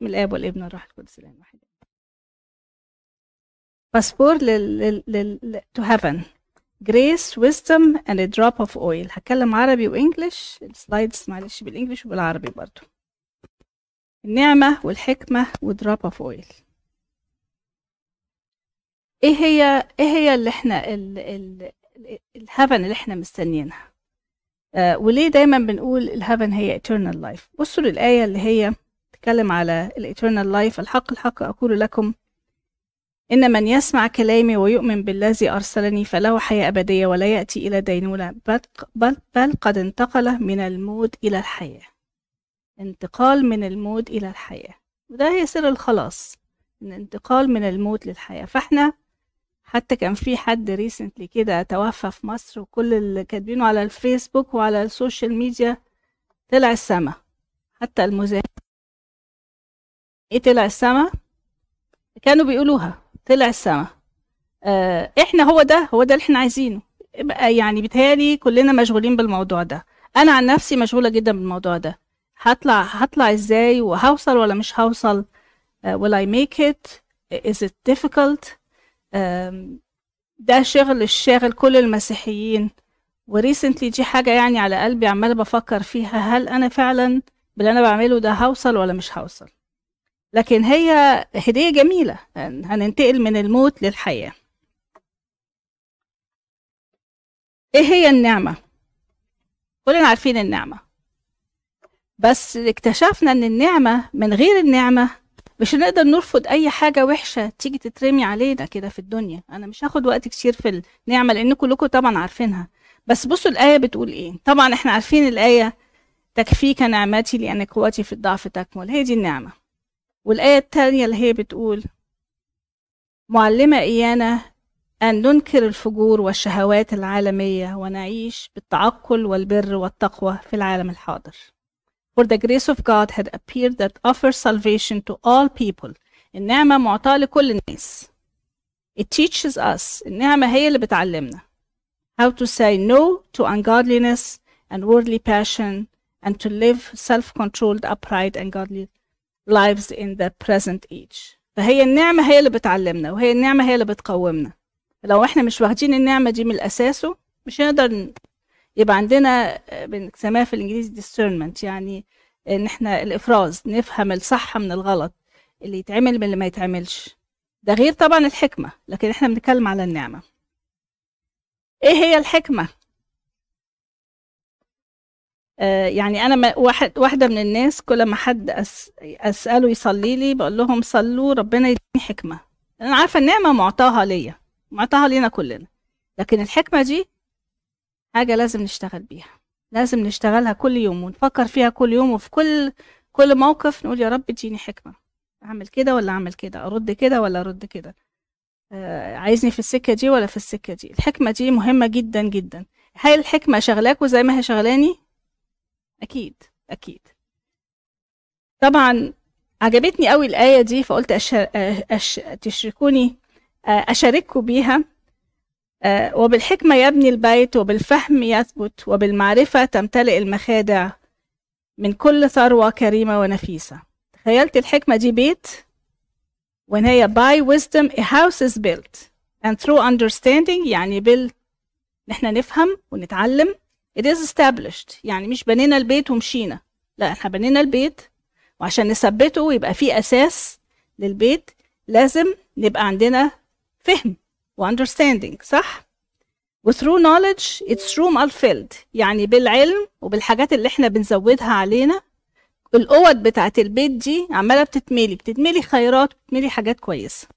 من الآب والابن والروح القدس الإله الواحد باسبور لل لل heaven. Grace wisdom and a drop of oil. هتكلم عربي و English ال slides معلش بال English وبالعربي برضو. النعمة والحكمة و drop of oil إيه هي إيه هي اللي إحنا ال ال ال heaven اللي إحنا مستنيينها؟ آه وليه دايما بنقول ال heaven هي eternal life بصوا للآية اللي هي تتكلم على ال eternal life. الحق الحق أقول لكم إن من يسمع كلامي ويؤمن بالذي أرسلني فله حياة أبدية ولا يأتي إلى دينونة بل, بل, بل قد انتقل من الموت إلى الحياة. انتقال من الموت إلى الحياة. وده هي سر الخلاص الانتقال من الموت للحياة. فإحنا حتى كان في حد recently كده توفى في مصر وكل اللي كاتبينه على الفيسبوك وعلى ال social media طلع السما. حتى المذيع إيه طلع السما؟ كانوا بيقولوها طلع السما. آه إحنا هو ده هو ده اللي إحنا عايزينه. يعني بيتهيألي كلنا مشغولين بالموضوع ده. أنا عن نفسي مشغولة جدا بالموضوع ده. هطلع هطلع إزاي وهوصل ولا مش هوصل؟ uh, will I make it? Is it difficult? um, ده شغل الشاغل كل المسيحيين. وريسنتلي دي حاجة يعني على قلبي عمالة بفكر فيها هل أنا فعلا باللي أنا بعمله ده هوصل ولا مش هوصل؟ لكن هي هدية جميلة. هننتقل من الموت للحياة. إيه هي النعمة؟ كلنا عارفين النعمة. بس اكتشفنا ان النعمة من غير النعمة مش هنقدر نرفض اي حاجة وحشة تيجي تترمي علينا كده في الدنيا. أنا مش هاخد وقت كتير في النعمة لأن كلكم طبعا عارفينها. بس بصوا الآية بتقول إيه. طبعا إحنا عارفين الآية تكفيك نعمتي لأن قوتي في الضعف تكمل. هي دي النعمة. والآية التانية اللي هي بتقول معلمة إيانا أن ننكر الفجور والشهوات العالمية ونعيش بالتعقل والبر والتقوى في العالم الحاضر. For the grace of God had appeared that offers salvation to all people. النعمة معطاة لكل الناس. It teaches us النعمة هي اللي بتعلمنا how to say no to ungodliness and worldly passion and to live self-controlled, upright and godly lives in the present age. فهي النعمة هي اللي بتعلمنا وهي النعمة هي اللي بتقومنا. لو إحنا مش واخدين النعمة دي من أساسه مش هنقدر يبقى عندنا بنسميها في الإنجليزي discernment يعني إن إحنا الإفراز نفهم الصح من الغلط اللي يتعمل من اللي ما يتعملش ده غير طبعا الحكمة لكن إحنا بنتكلم على النعمة إيه هي الحكمة آه يعني أنا واحد واحدة من الناس كل ما حد أسأله يصلي لي بقول لهم صلوا ربنا يديني حكمة. أنا عارفة النعمة معطاها ليا معطاها لينا كلنا. لكن الحكمة دي حاجة لازم نشتغل بيها لازم نشتغلها كل يوم ونفكر فيها كل يوم وفي كل كل موقف نقول يا رب اديني حكمة. أعمل كده ولا أعمل كده؟ أرد كده ولا أرد كده؟ آه عايزني في السكة دي ولا في السكة دي؟ الحكمة دي مهمة جدا جدا. هل الحكمة شغلاكوا زي ما هي شغلاني؟ أكيد أكيد. طبعا عجبتني قوي الآية دي فقلت أش... أش... تشركوني أشارككم بيها. وبالحكمة يبني البيت وبالفهم يثبت وبالمعرفة تمتلئ المخادع من كل ثروة كريمة ونفيسة. تخيلت الحكمة دي بيت؟ When هي by wisdom a house is built. And through understanding يعني بال إحنا نفهم ونتعلم. It is established. يعني مش بنينا البيت ومشينا. لا إحنا بنينا البيت. وعشان نثبته ويبقى فيه أساس للبيت لازم نبقى عندنا فهم و understanding صح؟ و through knowledge its room are filled يعني بالعلم وبالحاجات اللي إحنا بنزودها علينا الأوض بتاعت البيت دي عمالة بتتملي بتتملي خيرات بتتملي حاجات كويسة.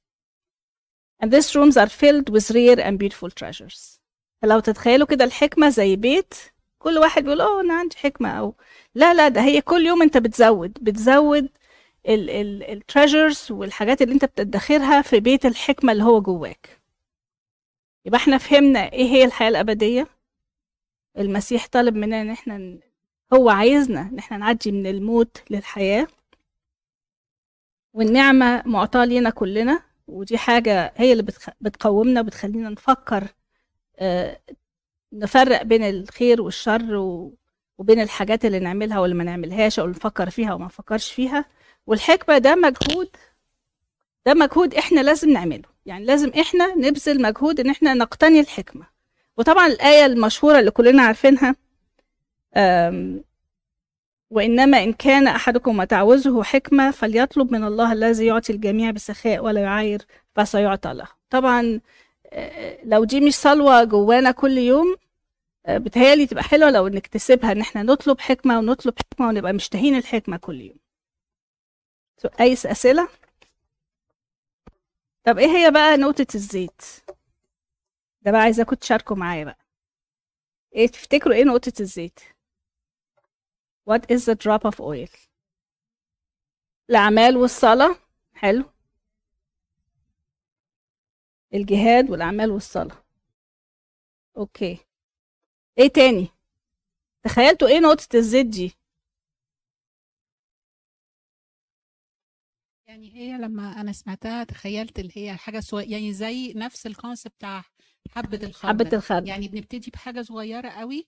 And these rooms are filled with rare and beautiful treasures. فلو تتخيلوا كده الحكمة زي بيت كل واحد بيقول آه أنا عندي حكمة. أو لا لا ده هي كل يوم أنت بتزود بتزود التريجرز والحاجات اللي أنت بتدخرها في بيت الحكمة اللي هو جواك. يبقى إحنا فهمنا إيه هي الحياة الأبدية؟ المسيح طالب مننا إن إحنا هو عايزنا إن إحنا نعدي من الموت للحياة. والنعمة معطاة لينا كلنا ودي حاجة هي اللي. بتقومنا وبتخلينا نفكر آه نفرق بين الخير والشر و... وبين الحاجات اللي نعملها واللي ما نعملهاش أو نفكر فيها وما نفكرش فيها. والحكمة ده مجهود ده مجهود إحنا لازم نعمله. يعني لازم إحنا نبذل مجهود إن إحنا نقتني الحكمة. وطبعا الآية المشهورة اللي كلنا عارفينها أم، وإنما إن كان أحدكم ما تعوزه حكمة فليطلب من الله الذي يعطي الجميع بسخاء ولا يعاير فسيعطى له. طبعا لو دي مش صلوة جوانا كل يوم آه، بتهيألي تبقى حلوة لو نكتسبها إن إحنا نطلب حكمة ونطلب حكمة ونبقى مشتهين الحكمة كل يوم. أي أسئلة؟ طب إيه هي بقى نقطة الزيت؟ ده بقى عايزاكم تشاركوا معايا بقى. إيه تفتكروا إيه نقطة الزيت؟ What is the drop of oil? الأعمال والصلاة؟ حلو. الجهاد والأعمال والصلاة. okay. إيه تاني؟ تخيلتوا إيه نقطة الزيت دي؟ يعني هي لما أنا سمعتها تخيلت اللي هي حاجة سو... يعني زي نفس ال concept بتاع حبة الخردل حبة الخردل يعني بنبتدي بحاجة صغيرة قوي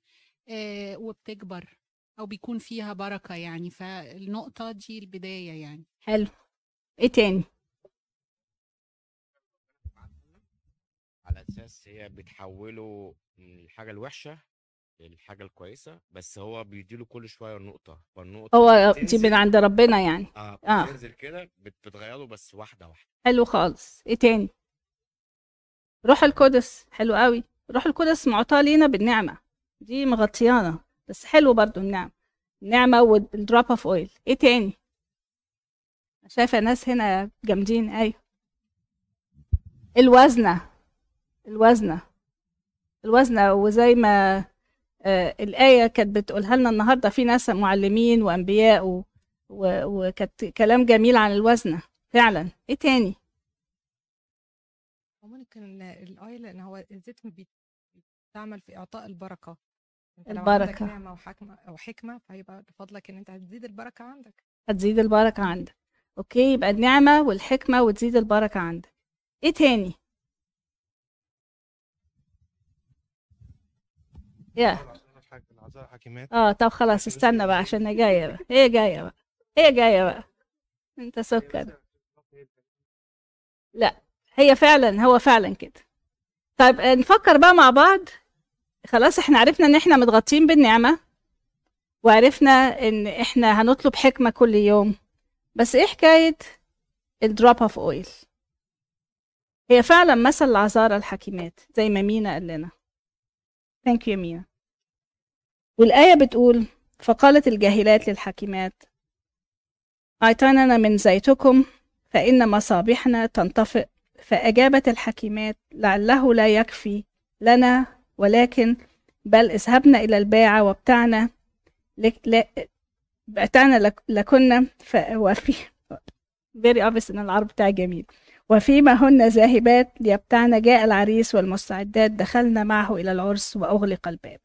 آه وبتكبر أو بيكون فيها بركة يعني. فالنقطة دي البداية يعني. حلو. إيه تاني؟ على أساس هي بتحوله من الحاجة الوحشة للحاجة الكويسة بس هو بيديله كل شوية نقطة فالنقطة هو دي من عند ربنا يعني. آه آه. بتنزل كده بت- بتغيره بس واحدة واحدة. حلو خالص. إيه تاني؟ روح القدس. حلو قوي روح القدس معطاة لينا بالنعمة. دي مغطيانا بس حلو برضو النعمة. النعمة وال drop of oil إيه تاني؟ شايفة ناس هنا جامدين. أيوه. الوزنة. الوزنة. الوزنة وزي ما آه الآية كانت بتقولها لنا النهاردة في ناس معلمين وأنبياء وكانت كلام جميل عن الوزنة. فعلا. إيه تاني؟ ممكن ال- الآية لأن هو الزيت بيستعمل في إعطاء البركة. لو البركة. عندك نعمة وحكمة أو حكمة فيبقى بفضلك إن أنت هتزيد البركة عندك. هتزيد البركة عندك. أوكي يبقى النعمة والحكمة وتزيد البركة عندك. إيه تاني؟ يا آه طب خلاص استنى بقى عشان هي جاية بقى. هي جاية بقى. هي جاية بقى. أنت سكر. هي فعلا هو فعلا كده. طيب آه، نفكر بقى مع بعض. خلاص إحنا عرفنا إن إحنا متغطين بالنعمة وعرفنا إن إحنا هنطلب حكمة كل يوم. بس إيه حكاية ال drop of oil هي فعلا مثل العذارى الحكيمات زي ما مينا قال لنا. thank you مينا والآية بتقول فقالت الجاهلات للحكيمات أعطانا من زيتكم فإن مصابيحنا تنطفئ فأجابت الحكيمات لعله لا يكفي لنا ولكن بل اذهبنا إلى الباعة وابتعنا لك لا بعتنا لك لكنا ف... وفي very obvious إن العرب بتاعي جميل. وفيما هن ذاهبات ليبتعن جاء العريس والمستعدات دخلنا معه إلى العرس وأغلق الباب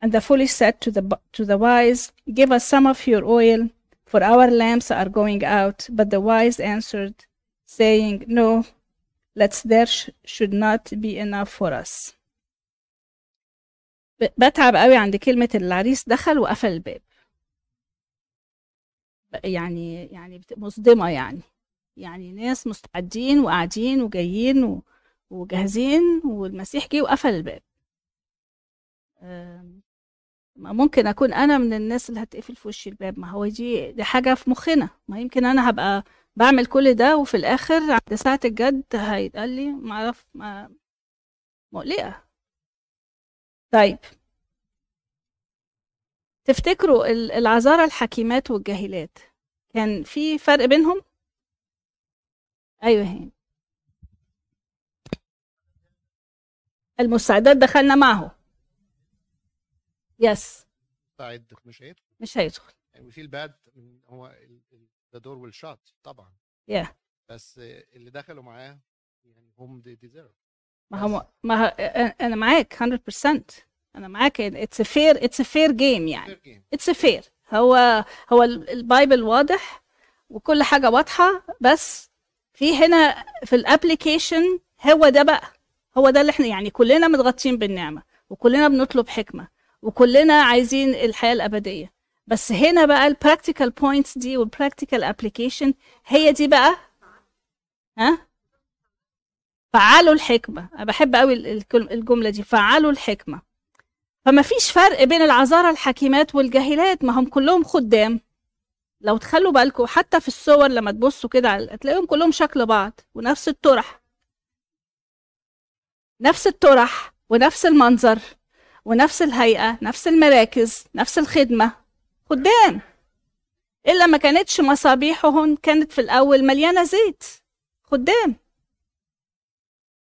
And the foolish said to the, to the wise, Give us some of your oil, for our lamps are going out. But the wise answered, saying, No, let there sh- should not be enough for us. بتعب قوي عند كلمة العريس دخل وقفل الباب يعني يعني مصدمة يعني يعني ناس مستعدين وقاعدين وجايين وجاهزين والمسيح جه وقفل الباب. ممكن أكون أنا من الناس اللي هتقفل في وش الباب. ما هو دي دي حاجة في مخنا. ما يمكن أنا هبقى بعمل كل ده وفي الآخر عند ساعة الجد هيتقال لي ما اعرف ما مقلقة. طيب. تفتكروا ال- العذارى الحكيمات والجاهلات كان في فرق بينهم؟ أيوه هنا المستعدات دخلنا معه. yes مستعد مش هيدخل. مش هيدخل. يعني وفي ال bad من هو the door was shut طبعا. yeah بس اللي دخلوا معاه يعني هم they deserve ما هو ما ه- أنا معاك 100% أنا معاك it's fair it's fair game يعني. it's fair هو هو ال- ال Bible واضح وكل حاجة واضحة بس في هنا في ال application هو ده بقى هو ده اللي إحنا يعني كلنا متغطين بالنعمة وكلنا بنطلب حكمة وكلنا عايزين الحياة الأبدية. بس هنا بقى ال practical points دي وال practical application هي دي بقى ها؟ فعلوا الحكمة. أنا بحب قوي ال- الكل- الجملة دي فعلوا الحكمة. فما فيش فرق بين العذارى الحكيمات والجاهلات ما هم كلهم خدام. لو تخلوا بالكم حتى في الصور لما تبصوا كده هتلاقيهم كلهم شكل بعض ونفس الطرح. نفس الطرح ونفس المنظر ونفس الهيئة نفس المراكز نفس الخدمة. خدام. إلا ما كانتش مصابيحهم كانت في الأول مليانة زيت. خدام.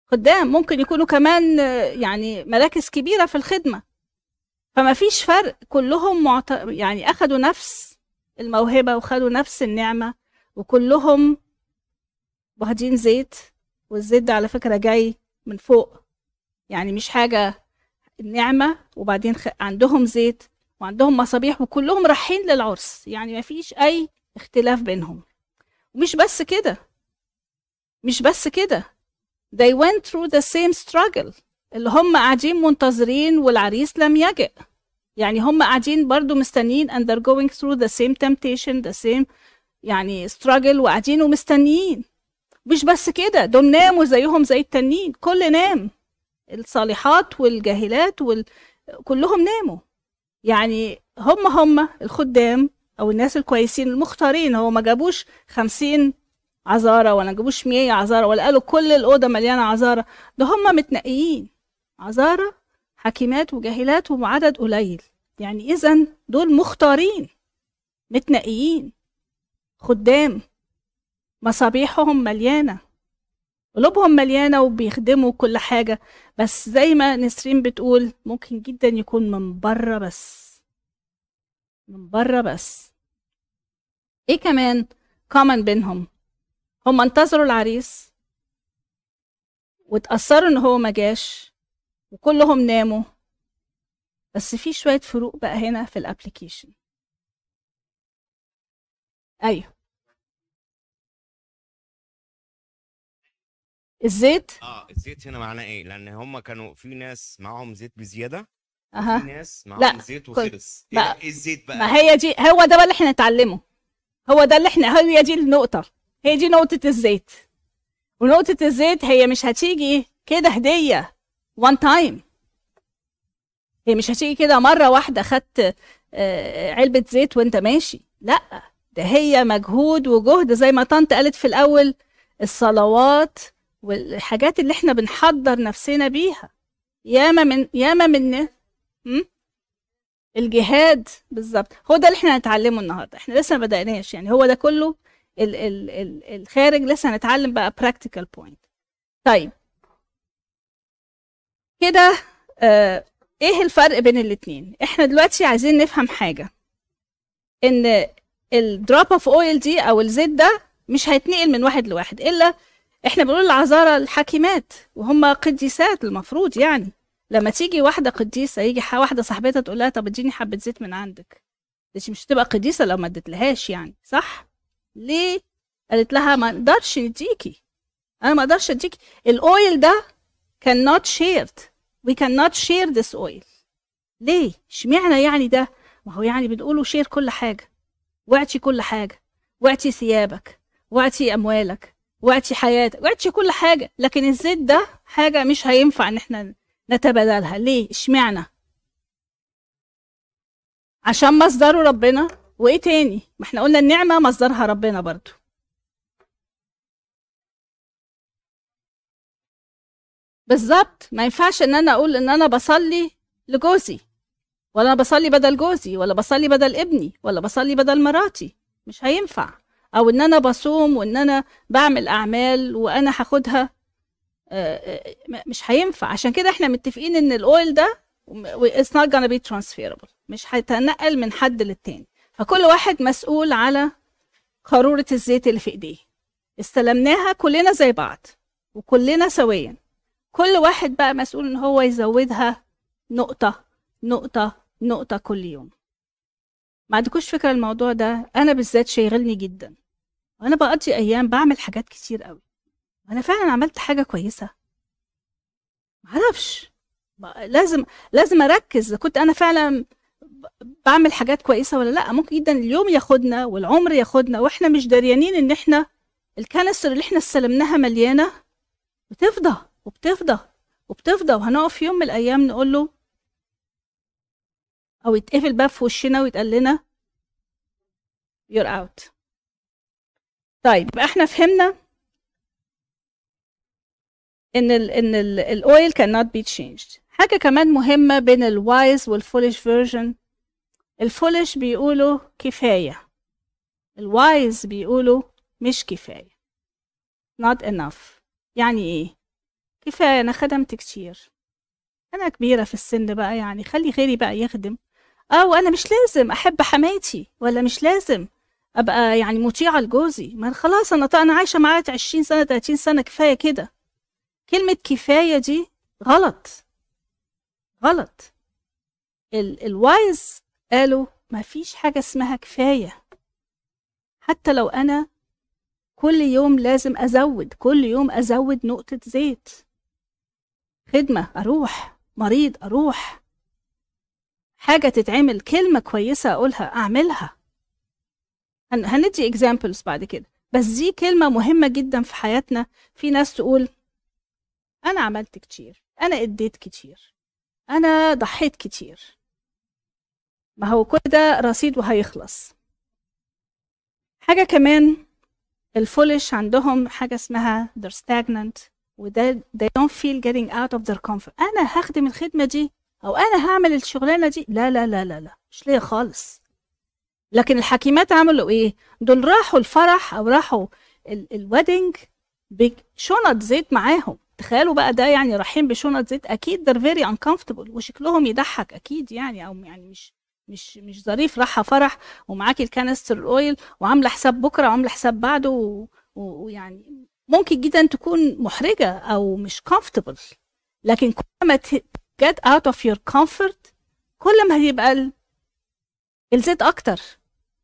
خدام. ممكن يكونوا كمان يعني مراكز كبيرة في الخدمة. فما فيش فرق. كلهم معت... يعني أخدوا نفس الموهبة وخدوا نفس النعمة وكلهم واخدين زيت والزيت ده على فكرة جاي من فوق. يعني مش حاجة النعمة وبعدين. عندهم زيت وعندهم مصابيح وكلهم رايحين للعرس. يعني ما فيش أي اختلاف بينهم. ومش بس كده. مش بس كده. They went through the same struggle. اللي هم قاعدين منتظرين والعريس لم يجئ. يعني هم قاعدين برضو مستنيين and they're going through the same temptation the same يعني struggle وقاعدين ومستنيين. مش بس كده دول ناموا زيهم زي التانيين كل نام. الصالحات والجاهلات وال... كلهم ناموا. يعني هم هم الخدام أو الناس الكويسين المختارين. هو ما جابوش خمسين عذارة ولا جابوش مية عذارة ولا قالوا كل الأوضة مليانة عذارة. ده هم متنقيين. عذارة حكيمات وجاهلات وعدد قليل. يعني إذا دول مختارين متنقيين خدام. مصابيحهم مليانة. قلوبهم مليانة وبيخدموا كل حاجة. بس زي ما نسرين بتقول ممكن جدا يكون من بره بس. من بره بس. إيه كمان common بينهم؟ هم انتظروا العريس واتأخروا إن هو ما جاش. وكلهم ناموا. بس في شوية فروق بقى هنا في ال application أيوه. الزيت؟ آه الزيت هنا معناه إيه؟ لأن هم كانوا في ناس معاهم زيت بزيادة في أها. ناس معاهم زيت وخلص. إيه بقى-؟ إيه الزيت بقى؟ ما هي دي هو ده بقى اللي إحنا نتعلمه. هو ده اللي إحنا هي دي النقطة. هي دي نقطة الزيت. ونقطة الزيت هي مش هتيجي كده هدية. وان تايم هي مش هتيجي كده مرة واحدة خدت آه، علبة زيت وأنت ماشي. لا ده هي مجهود وجهد زي ما طنط قالت في الأول الصلوات والحاجات اللي إحنا بنحضر نفسنا بيها. ياما من ياما من? الجهاد بالظبط. هو ده اللي إحنا هنتعلمه النهارده. إحنا لسه ما بدأناش. يعني هو ده كله ال ال ال الخارج لسه هنتعلم بقى practical point. طيب. كده آه إيه الفرق بين الاتنين؟ إحنا دلوقتي عايزين نفهم حاجة ان ال drop of oil دي أو الزيت ده مش هيتنقل من واحد لواحد إلا إحنا بنقول العذارى الحاكمات وهم قديسات المفروض يعني. لما تيجي واحدة قديسة يجي واحدة صاحبتها تقول لها طب اديني حبة زيت من عندك. دي مش هتبقى قديسة لو ما اديتلهاش يعني صح؟ ليه؟ قالت لها ما أقدرش نديكي أنا ما أقدرش اديكي. الاويل ده cannot shared. We cannot share this oil. ليه؟ اشمعنى يعني ده؟ ما هو يعني بنقوله شير كل حاجة. واعطي كل حاجة. واعطي ثيابك. واعطي أموالك. واعطي حياتك. واعطي كل حاجة. لكن الزيت ده حاجة مش هينفع إن إحنا نتبادلها. ليه؟ اشمعنى؟ عشان مصدره ربنا. وإيه تاني؟ ما إحنا قلنا النعمة مصدرها ربنا برضو. بالظبط. ما ينفعش إن أنا أقول إن أنا بصلي لجوزي ولا أنا بصلي بدل جوزي ولا بصلي بدل ابني ولا بصلي بدل مراتي. مش هينفع. أو إن أنا بصوم وإن أنا بعمل أعمال وأنا هاخدها آه، آه، مش هينفع. عشان كده إحنا متفقين إن الأويل ده it's not gonna be transferable. مش هيتنقل من حد للتاني. فكل واحد مسؤول على قارورة الزيت اللي في إيديه. استلمناها كلنا زي بعض وكلنا سويا. كل واحد بقى مسؤول إن هو يزودها نقطة نقطة نقطة كل يوم. ما عندكوش فكرة الموضوع ده؟ أنا بالذات شاغلني جدا. وأنا بقضي أيام بعمل حاجات كتير قوي أنا فعلا عملت حاجة كويسة. معرفش لازم لازم أركز. إذا كنت أنا فعلا بعمل حاجات كويسة ولا لأ؟ ممكن جدا اليوم ياخدنا والعمر ياخدنا وإحنا مش داريانين إن إحنا ال canister اللي إحنا استلمناها مليانة بتفضى. وبتفضى وبتفضى. وهنقف في يوم من الأيام نقول له أو يتقفل باب في وشنا ويتقال لنا you're out. طيب يبقى إحنا فهمنا إن ال إن ال ال oil cannot be changed. حاجة كمان مهمة بين ال wise وال foolish virgin ال foolish بيقولوا كفاية. الوايز بيقولوا مش كفاية. Not enough. يعني إيه؟ كفاية أنا خدمت كتير. أنا كبيرة في السن بقى يعني خلي غيري بقى يخدم. أو أنا مش لازم أحب حماتي ولا مش لازم أبقى يعني مطيعة لجوزي. ما خلاص أنا أنا عايشة معاه 20 سنة 30 سنة كفاية كده. كلمة كفاية دي غلط. غلط. ال ال wise قالوا ما فيش حاجة اسمها كفاية. حتى لو أنا كل يوم لازم أزود كل يوم أزود نقطة زيت. خدمة أروح مريض أروح. حاجة تتعمل كلمة كويسة أقولها أعملها. هن- هندي examples بعد كده. بس دي كلمة مهمة جدا في حياتنا. في ناس تقول أنا عملت كتير أنا أديت كتير أنا ضحيت كتير. ما هو كل ده رصيد وهيخلص. حاجة كمان الفولش عندهم حاجة اسمها they're stagnant وده they don't feel getting out of their comfort. أنا هخدم الخدمة دي أو أنا هعمل الشغلانة دي. لا لا لا لا لا. مش ليا خالص. لكن الحكيمات عملوا إيه؟ دول راحوا الفرح أو راحوا ال wedding بشنط زيت معاهم. تخيلوا بقى ده يعني رايحين بشنط زيت. أكيد they're very uncomfortable. وشكلهم يضحك أكيد يعني. أو يعني مش مش مش ظريف. رايحه فرح ومعاكي ال canister ال oil وعاملة حساب بكرة وعاملة حساب بعده ويعني ممكن جدا تكون محرجة أو مش comfortable. لكن كل ما get out of your comfort كل ما هيبقى ال- الزيت أكتر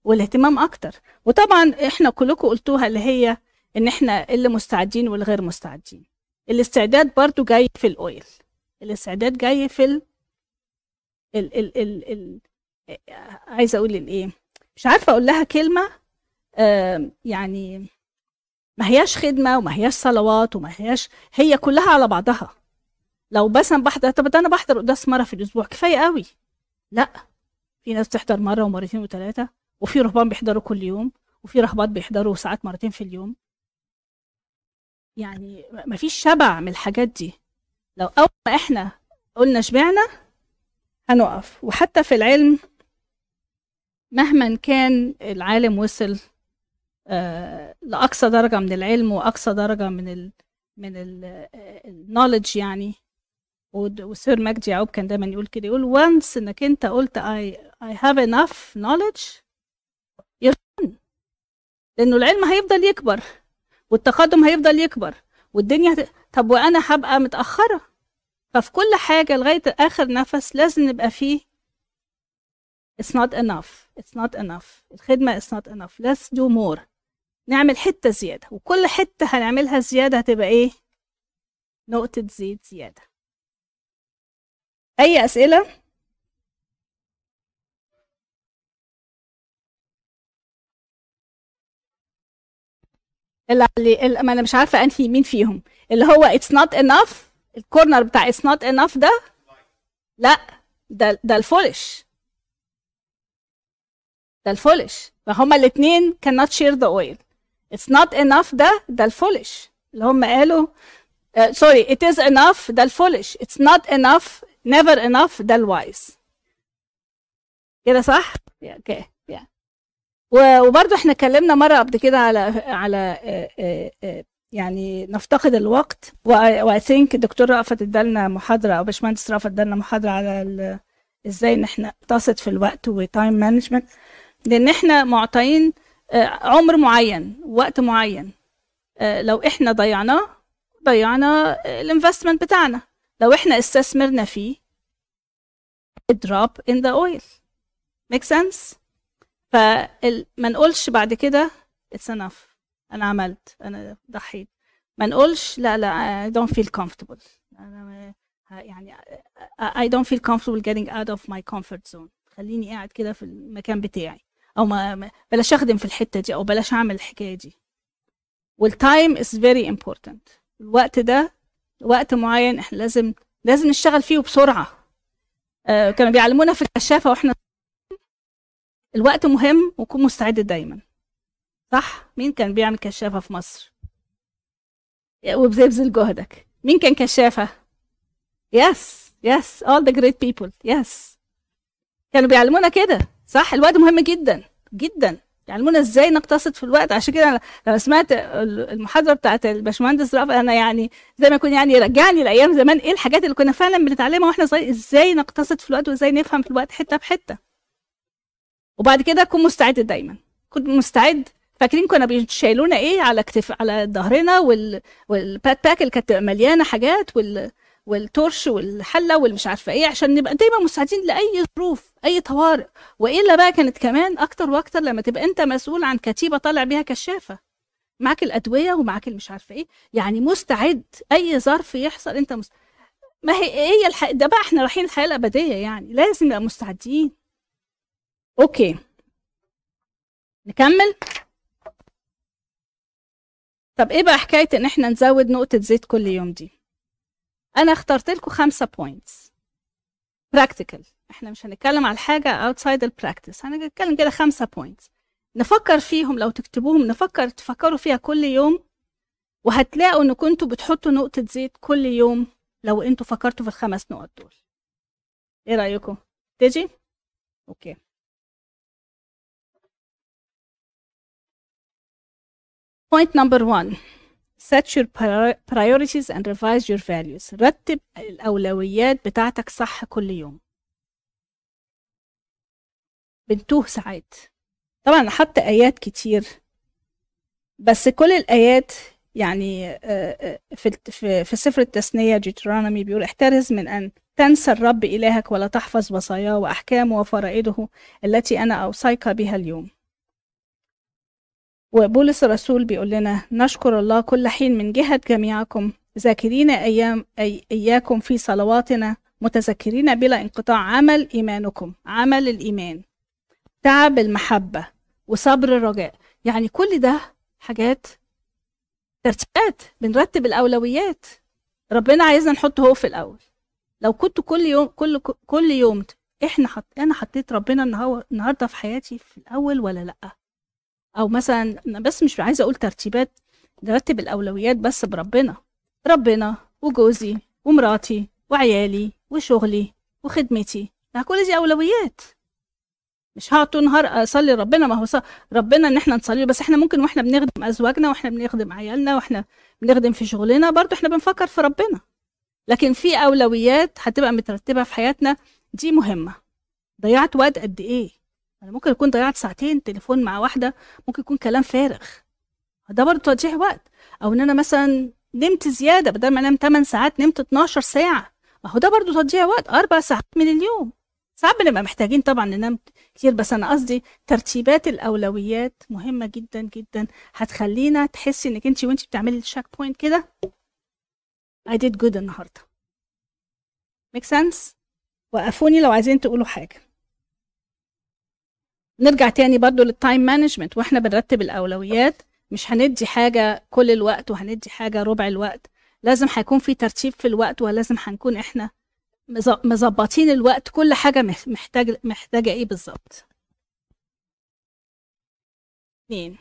والاهتمام أكتر. وطبعا إحنا كلكم قلتوها اللي هي إن إحنا اللي مستعدين والغير مستعدين. الاستعداد برضو جاي في الاويل الاستعداد جاي في ال ال ال ال, ال... عايزة أقول الايه مش عارفة أقول لها كلمة آم، يعني ما هياش خدمة وما هياش صلوات وما هياش هي كلها على بعضها. لو مثلا بحضر طب أنا بحضر قداس مرة في الأسبوع كفاية قوي. لا في ناس بتحضر مرة ومرتين وثلاثه وفي رهبان بيحضروا كل يوم وفي رهبات بيحضروا ساعات مرتين في اليوم. يعني ما فيش شبع من الحاجات دي. لو أول ما إحنا قلنا شبعنا هنقف. وحتى في العلم مهما كان العالم وصل لأقصى درجة من العلم وأقصى درجة من ال من النولج يعني. ود- وسير مجدي يعقوب كان دايما يقول كده يقول once إنك أنت قلت I, I have enough knowledge لأنه العلم هيفضل يكبر والتقدم هيفضل يكبر والدنيا هت... طب وأنا هبقى متأخرة؟ ففي كل حاجة لغاية آخر نفس لازم نبقى فيه. It's not enough it's not enough الخدمة is not enough. Let's do more. نعمل حتة زيادة وكل حتة هنعملها زيادة هتبقى إيه؟ نقطة زيت زيادة. أي أسئلة؟ اللي ما أنا مش عارفة أنهي مين فيهم. اللي هو it's not enough الكورنر بتاع it's not enough ده؟ لا ده ده الفولش. ده الفولش. فهما الاثنين cannot share the oil. It's not enough ده ده ال foolish. اللي هم قالوا sorry uh, it is enough ده ال foolish. It's not enough never enough ده ال wise كده صح؟ okay yeah. وبرضه إحنا اتكلمنا مرة قبل كده على على آه، آه، آه، يعني نفتقد الوقت. و I think الدكتور رأفت ادالنا محاضرة أو باشمهندس رأفت ادالنا محاضرة على إزاي إن إحنا نقتصد في الوقت و time management لأن إحنا معطيين آه، عمر معين وقت معين. آه، لو إحنا ضيعناه ضيعنا الانفستمنت بتاعنا. لو إحنا استثمرنا فيه drop in the oil. Make sense فما نقولش بعد كده it's enough. أنا عملت أنا ضحيت. ما نقولش لا لا don't feel comfortable. أنا ما- يعني I don't feel comfortable getting out of my comfort zone. خليني قاعد كده في المكان بتاعي. أو ما بلاش أخدم في الحتة دي أو بلاش أعمل الحكاية دي. وال time is very important الوقت ده وقت معين إحنا لازم لازم نشتغل فيه وبسرعه آه كانوا بيعلمونا في الكشافة وإحنا الوقت مهم وكون مستعد دايما. صح؟ مين كان بيعمل كشافة في مصر؟ وبذل جهدك. مين كان كشافة؟ yes yes all the great people. yes كانوا بيعلمونا كده. صح؟ الوقت مهم جدا جدا. يعلمونا إزاي نقتصد في الوقت؟ عشان كده أنا لما سمعت ال- المحاضرة بتاعت الباشمهندس رافع أنا يعني زي ما يكون يعني رجعني لأيام زمان إيه الحاجات اللي كنا فعلا بنتعلمها وإحنا صغيرين؟ إزاي نقتصد في الوقت وإزاي نفهم في الوقت حتة بحتة؟ وبعد كده كن مستعد دايما. كن مستعد. فاكرين كنا بيشيلونا إيه؟ على كتف على ظهرنا وال وال backpack اللي كانت مليانة حاجات وال وال torch والحلة والمش عارفة إيه عشان نبقى دايما مستعدين لأي ظروف أي طوارئ. وإلا بقى كانت كمان أكتر وأكتر لما تبقى أنت مسؤول عن كتيبة طالع بيها كشافة. معاك الأدوية ومعاك المش عارفة إيه. يعني مستعد أي ظرف يحصل أنت مست... ما هي هي الح... ده بقى إحنا رايحين الحياة الأبدية يعني. لازم نبقى مستعدين. okay. نكمل؟ طب إيه بقى حكاية إن إحنا نزود نقطة زيت كل يوم دي؟ أنا اخترت لكم خمسة points practical إحنا مش هنتكلم على حاجة outside ال practice هنتكلم كده خمسة points نفكر فيهم لو تكتبوهم نفكر تفكروا فيها كل يوم وهتلاقوا إن كنتوا بتحطوا نقطة زيت كل يوم لو أنتوا فكرتوا في الخمس نقط دول. إيه رأيكم؟ تيجي؟ أوكي. Point number one. Set your prior- priorities and revise your values. رتب الأولويات بتاعتك صح كل يوم. بنتوه ساعات. طبعا حاطة آيات كتير بس كل الآيات يعني آه، آه، في في سفر التثنية جيترونومي بيقول احترز من أن تنسى الرب إلهك ولا تحفظ وصاياه وأحكامه وفرائضه التي أنا أوصيك بها اليوم. وبولس الرسول بيقول لنا نشكر الله كل حين من جهة جميعكم. ذاكرين أيام أي إياكم في صلواتنا. متذكرين بلا انقطاع عمل إيمانكم عمل الإيمان. تعب المحبة وصبر الرجاء. يعني كل ده حاجات ترتيبات بنرتب الأولويات. ربنا عايزنا نحط هو في الأول. لو كنت كل يوم كل كل يوم إحنا حط أنا حطيت ربنا النهار- النهارده في حياتي في الأول ولا لأ؟ أو مثلا بس مش عايزة أقول ترتيبات نرتب الأولويات بس بربنا ربنا وجوزي ومراتي وعيالي وشغلي وخدمتي. ما كل دي أولويات. مش هقعد طول النهار أصلي ربنا ما هو ص- ربنا إن إحنا نصلي بس إحنا ممكن وإحنا بنخدم أزواجنا وإحنا بنخدم عيالنا وإحنا بنخدم في شغلنا برضو إحنا بنفكر في ربنا. لكن في أولويات هتبقى مترتبة في حياتنا دي مهمة. ضيعت وقت قد إيه؟ أنا ممكن أكون ضيعت ساعتين تليفون مع واحدة ممكن يكون كلام فارغ. ده برضه تضييع وقت. أو إن أنا مثلا نمت زيادة بدل ما أنام 8 ساعات نمت 12 ساعة. ما هو ده برضه تضييع وقت. أربع ساعات من اليوم. ساعات بنبقى محتاجين طبعا ننام كتير بس أنا قصدي ترتيبات الأولويات مهمة جدا جدا. هتخلينا تحسي إنك انت وانت بتعملي ال check point كده. I did good النهارده. Make sense وقفوني لو عايزين تقولوا حاجة. نرجع تاني برضو لل time management وإحنا بنرتب الأولويات. مش هندي حاجة كل الوقت وهندي حاجة ربع الوقت. لازم هيكون في ترتيب في الوقت ولازم هنكون إحنا مظبطين الوقت كل حاجة مح- محتاج محتاجة إيه بالظبط. اتنين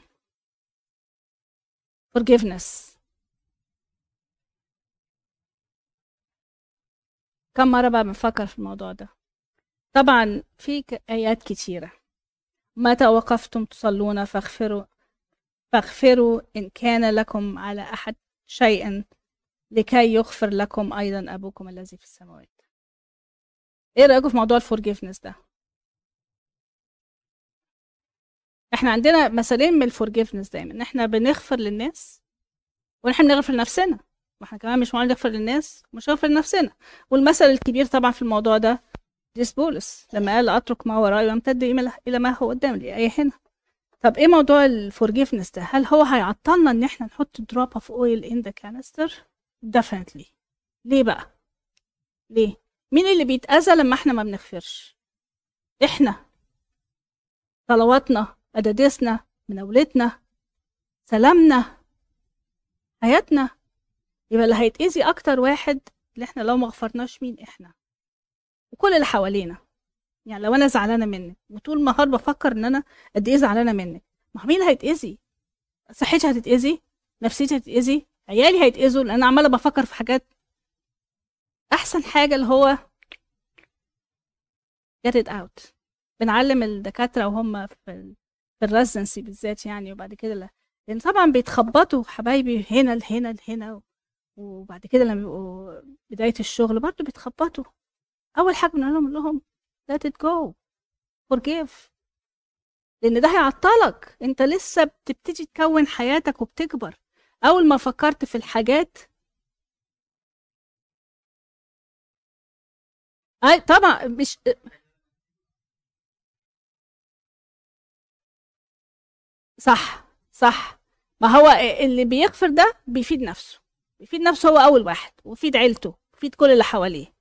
forgiveness. كم مرة بقى بنفكر في الموضوع ده؟ طبعا في آيات كتيرة. متى وقفتم تصلون فاغفروا فاغفروا إن كان لكم على أحد شيء لكي يغفر لكم أيضا أبوكم الذي في السماوات. إيه رأيكم في موضوع ال forgiveness ده؟ إحنا عندنا مثالين من ال forgiveness دايما. إن إحنا بنغفر للناس ونحن بنغفر لنفسنا. وإحنا كمان مش معقول نغفر للناس ومش نغفر لنفسنا. والمثل الكبير طبعا في الموضوع ده القديس بولس لما قال أترك ما وراي وامتد إلى ما هو قدامي الايه هنا. طب إيه موضوع ال forgiveness ده؟ هل هو هيعطلنا إن إحنا نحط drop of oil in the canister definitely. ليه بقى؟ ليه؟ مين اللي بيتأذى لما إحنا ما بنغفرش؟ إحنا. صلواتنا قدادسنا مناولتنا سلامنا حياتنا. يبقى اللي هيتأذي أكتر واحد اللي إحنا لو ما غفرناش مين؟ إحنا. وكل اللي حوالينا. يعني لو أنا زعلانة منك وطول النهار بفكر إن أنا قد إيه زعلانة منك. ما هو مين اللي هيتأذي؟ صحتي هتتأذي؟ نفسيتي هتتأذي؟ عيالي هيتأذوا؟ لأن أنا عمالة بفكر في حاجات. أحسن حاجة اللي هو get it out. بنعلم الدكاترة وهم في ال... في الريزنسي بالذات يعني وبعد كده لا. لأن طبعا بيتخبطوا حبايبي هنا لهنا لهنا وبعد كده لما بيبقوا بداية الشغل برضه بيتخبطوا. أول حاجة بنقول لهم let it go forgive. لأن ده هيعطلك. أنت لسه بتبتدي تكون حياتك وبتكبر. أول ما فكرت في الحاجات أي طبعا مش صح صح. ما هو اللي بيغفر ده بيفيد نفسه. بيفيد نفسه هو أول واحد ويفيد عيلته ويفيد كل اللي حواليه.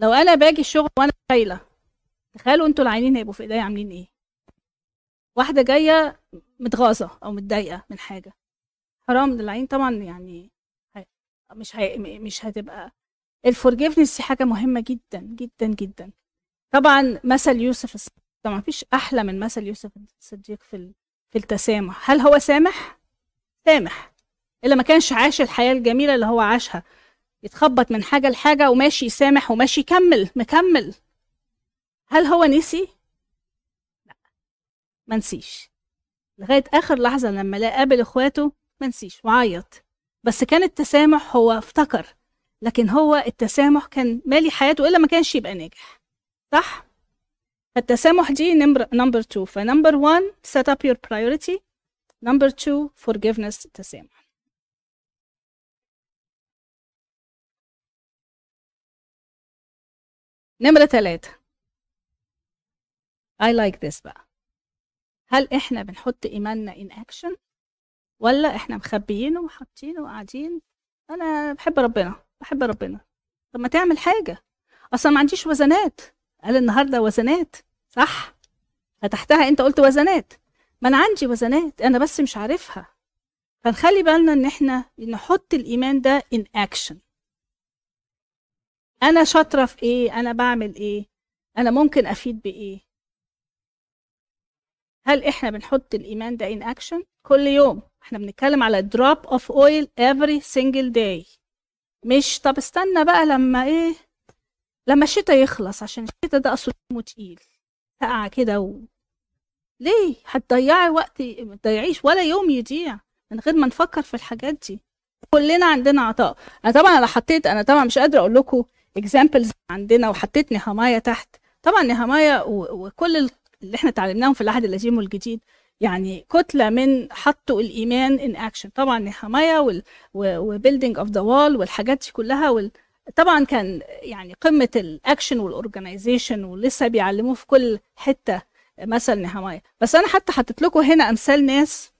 لو أنا باجي الشغل وأنا شايلة تخيلوا أنتوا العينين هيبقوا في إيديا عاملين إيه؟ واحدة جاية متغاظة أو متضايقة من حاجة. حرام العين طبعا يعني مش هي مش هتبقى ال forgiveness حاجة مهمة جدا جدا جدا. طبعا مثل يوسف طبعا مفيش أحلى من مثل يوسف الصديق في في التسامح. هل هو سامح؟ سامح. إلا ما كانش عاش الحياة الجميلة اللي هو عاشها. يتخبط من حاجة لحاجة وماشي يسامح وماشي يكمل مكمل. هل هو نسي؟ لا ما نسيش. لغاية آخر لحظة لما لقى قابل إخواته ما نسيش وعيط. بس كان التسامح هو افتكر لكن هو التسامح كان مالي حياته إلا ما كانش يبقى ناجح. صح؟ فالتسامح دي number number 2 ف number 1 set up your priority. number 2 forgiveness تسامح نمرة ثلاثة I like this بقى. هل إحنا بنحط إيماننا in action ولا إحنا مخبيينه وحاطينه وقاعدين؟ أنا بحب ربنا بحب ربنا. طب ما تعمل حاجة. أصلا ما عنديش وزنات. قال النهارده وزنات صح؟ فتحتها أنت قلت وزنات. ما أنا عندي وزنات أنا بس مش عارفها. فنخلي بالنا إن إحنا نحط الإيمان ده in action. أنا شاطرة في إيه؟ أنا بعمل إيه؟ أنا ممكن أفيد بإيه؟ هل إحنا بنحط الإيمان ده in action كل يوم. إحنا بنتكلم على drop of oil every single day. مش طب استنى بقى لما إيه؟ لما الشتاء يخلص عشان الشتاء ده أصله تقيل. ساقعة كده و... ليه؟ هتضيعي وقت ما تضيعيش ولا يوم يضيع من غير ما نفكر في الحاجات دي. كلنا عندنا عطاء. أنا طبعا أنا حطيت أنا طبعا مش قادرة أقول لكم examples عندنا وحطيت نحميا تحت. طبعا نهمايا و- وكل ال- اللي إحنا اتعلمناهم في العهد القديم والجديد يعني كتلة من حطوا الإيمان in action طبعا نحميا و building of the wall والحاجات دي كلها وال... طبعا كان يعني قمة ال action وال organization ولسه بيعلموه في كل حتة مثل نحميا بس أنا حتى حطيت لكم هنا أمثال ناس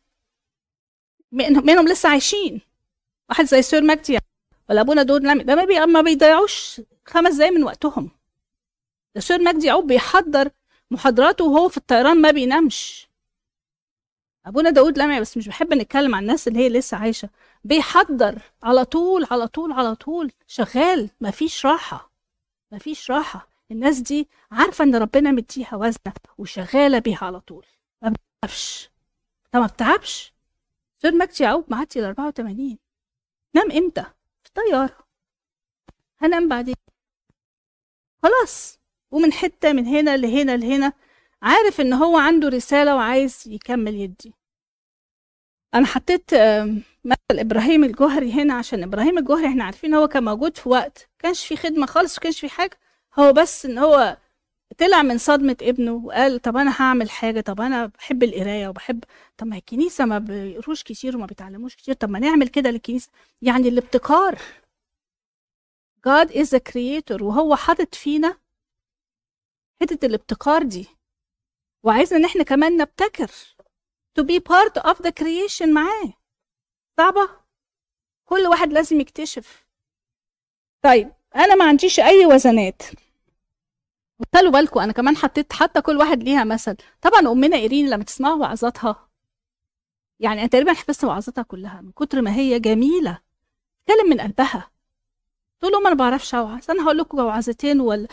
من- منهم لسه عايشين. واحد زي Sir مجدي ولا أبونا دود لمي ده ما. ما بيضيعوش خمس دقايق من وقتهم. ده Sir مجدي يعقوب بيحضر محاضراته وهو في الطيران ما بينامش. أبونا داود لمعي بس مش بحب نتكلم عن الناس اللي هي لسه عايشة. بيحضر على طول على طول على طول. شغال مفيش راحة. مفيش راحة. الناس دي عارفة إن ربنا مديها وزنة وشغالة بيها على طول. ما بتتعبش طب ما بتتعبش سير مجدي يعقوب معدي ال 84 نام إمتى؟ في طيارة. هنام بعدين. خلاص. ومن حتة من هنا لهنا لهنا عارف إن هو عنده رسالة وعايز يكمل يدي. أنا حطيت مثل إبراهيم الجوهري هنا عشان إبراهيم الجوهري إحنا عارفين هو كان موجود في وقت كانش في خدمة خالص كانش في حاجة. هو بس إن هو طلع من صدمة ابنه وقال طب أنا هعمل حاجة طب أنا بحب القراية وبحب طب ما الكنيسة ما بيقروش كتير وما بيتعلموش كتير طب ما نعمل كده للكنيسة. يعني الابتكار. God is a creator وهو حاطط فينا حتة الابتكار دي. وعايزنا إن إحنا كمان نبتكر to be part of the creation معاه. صعبة؟ كل واحد لازم يكتشف. طيب أنا ما عنديش أي وزنات. خلوا بالكم أنا كمان حطيت حتى كل واحد ليها مثل. طبعا أمنا إيرين لما تسمعوا وعظاتها يعني أنا تقريبا حفظت وعظاتها كلها من كتر ما هي جميلة. تتكلم من قلبها. تقول لهم أنا ما بعرفش أوعظ. أنا هقول لكم وعظتين ولا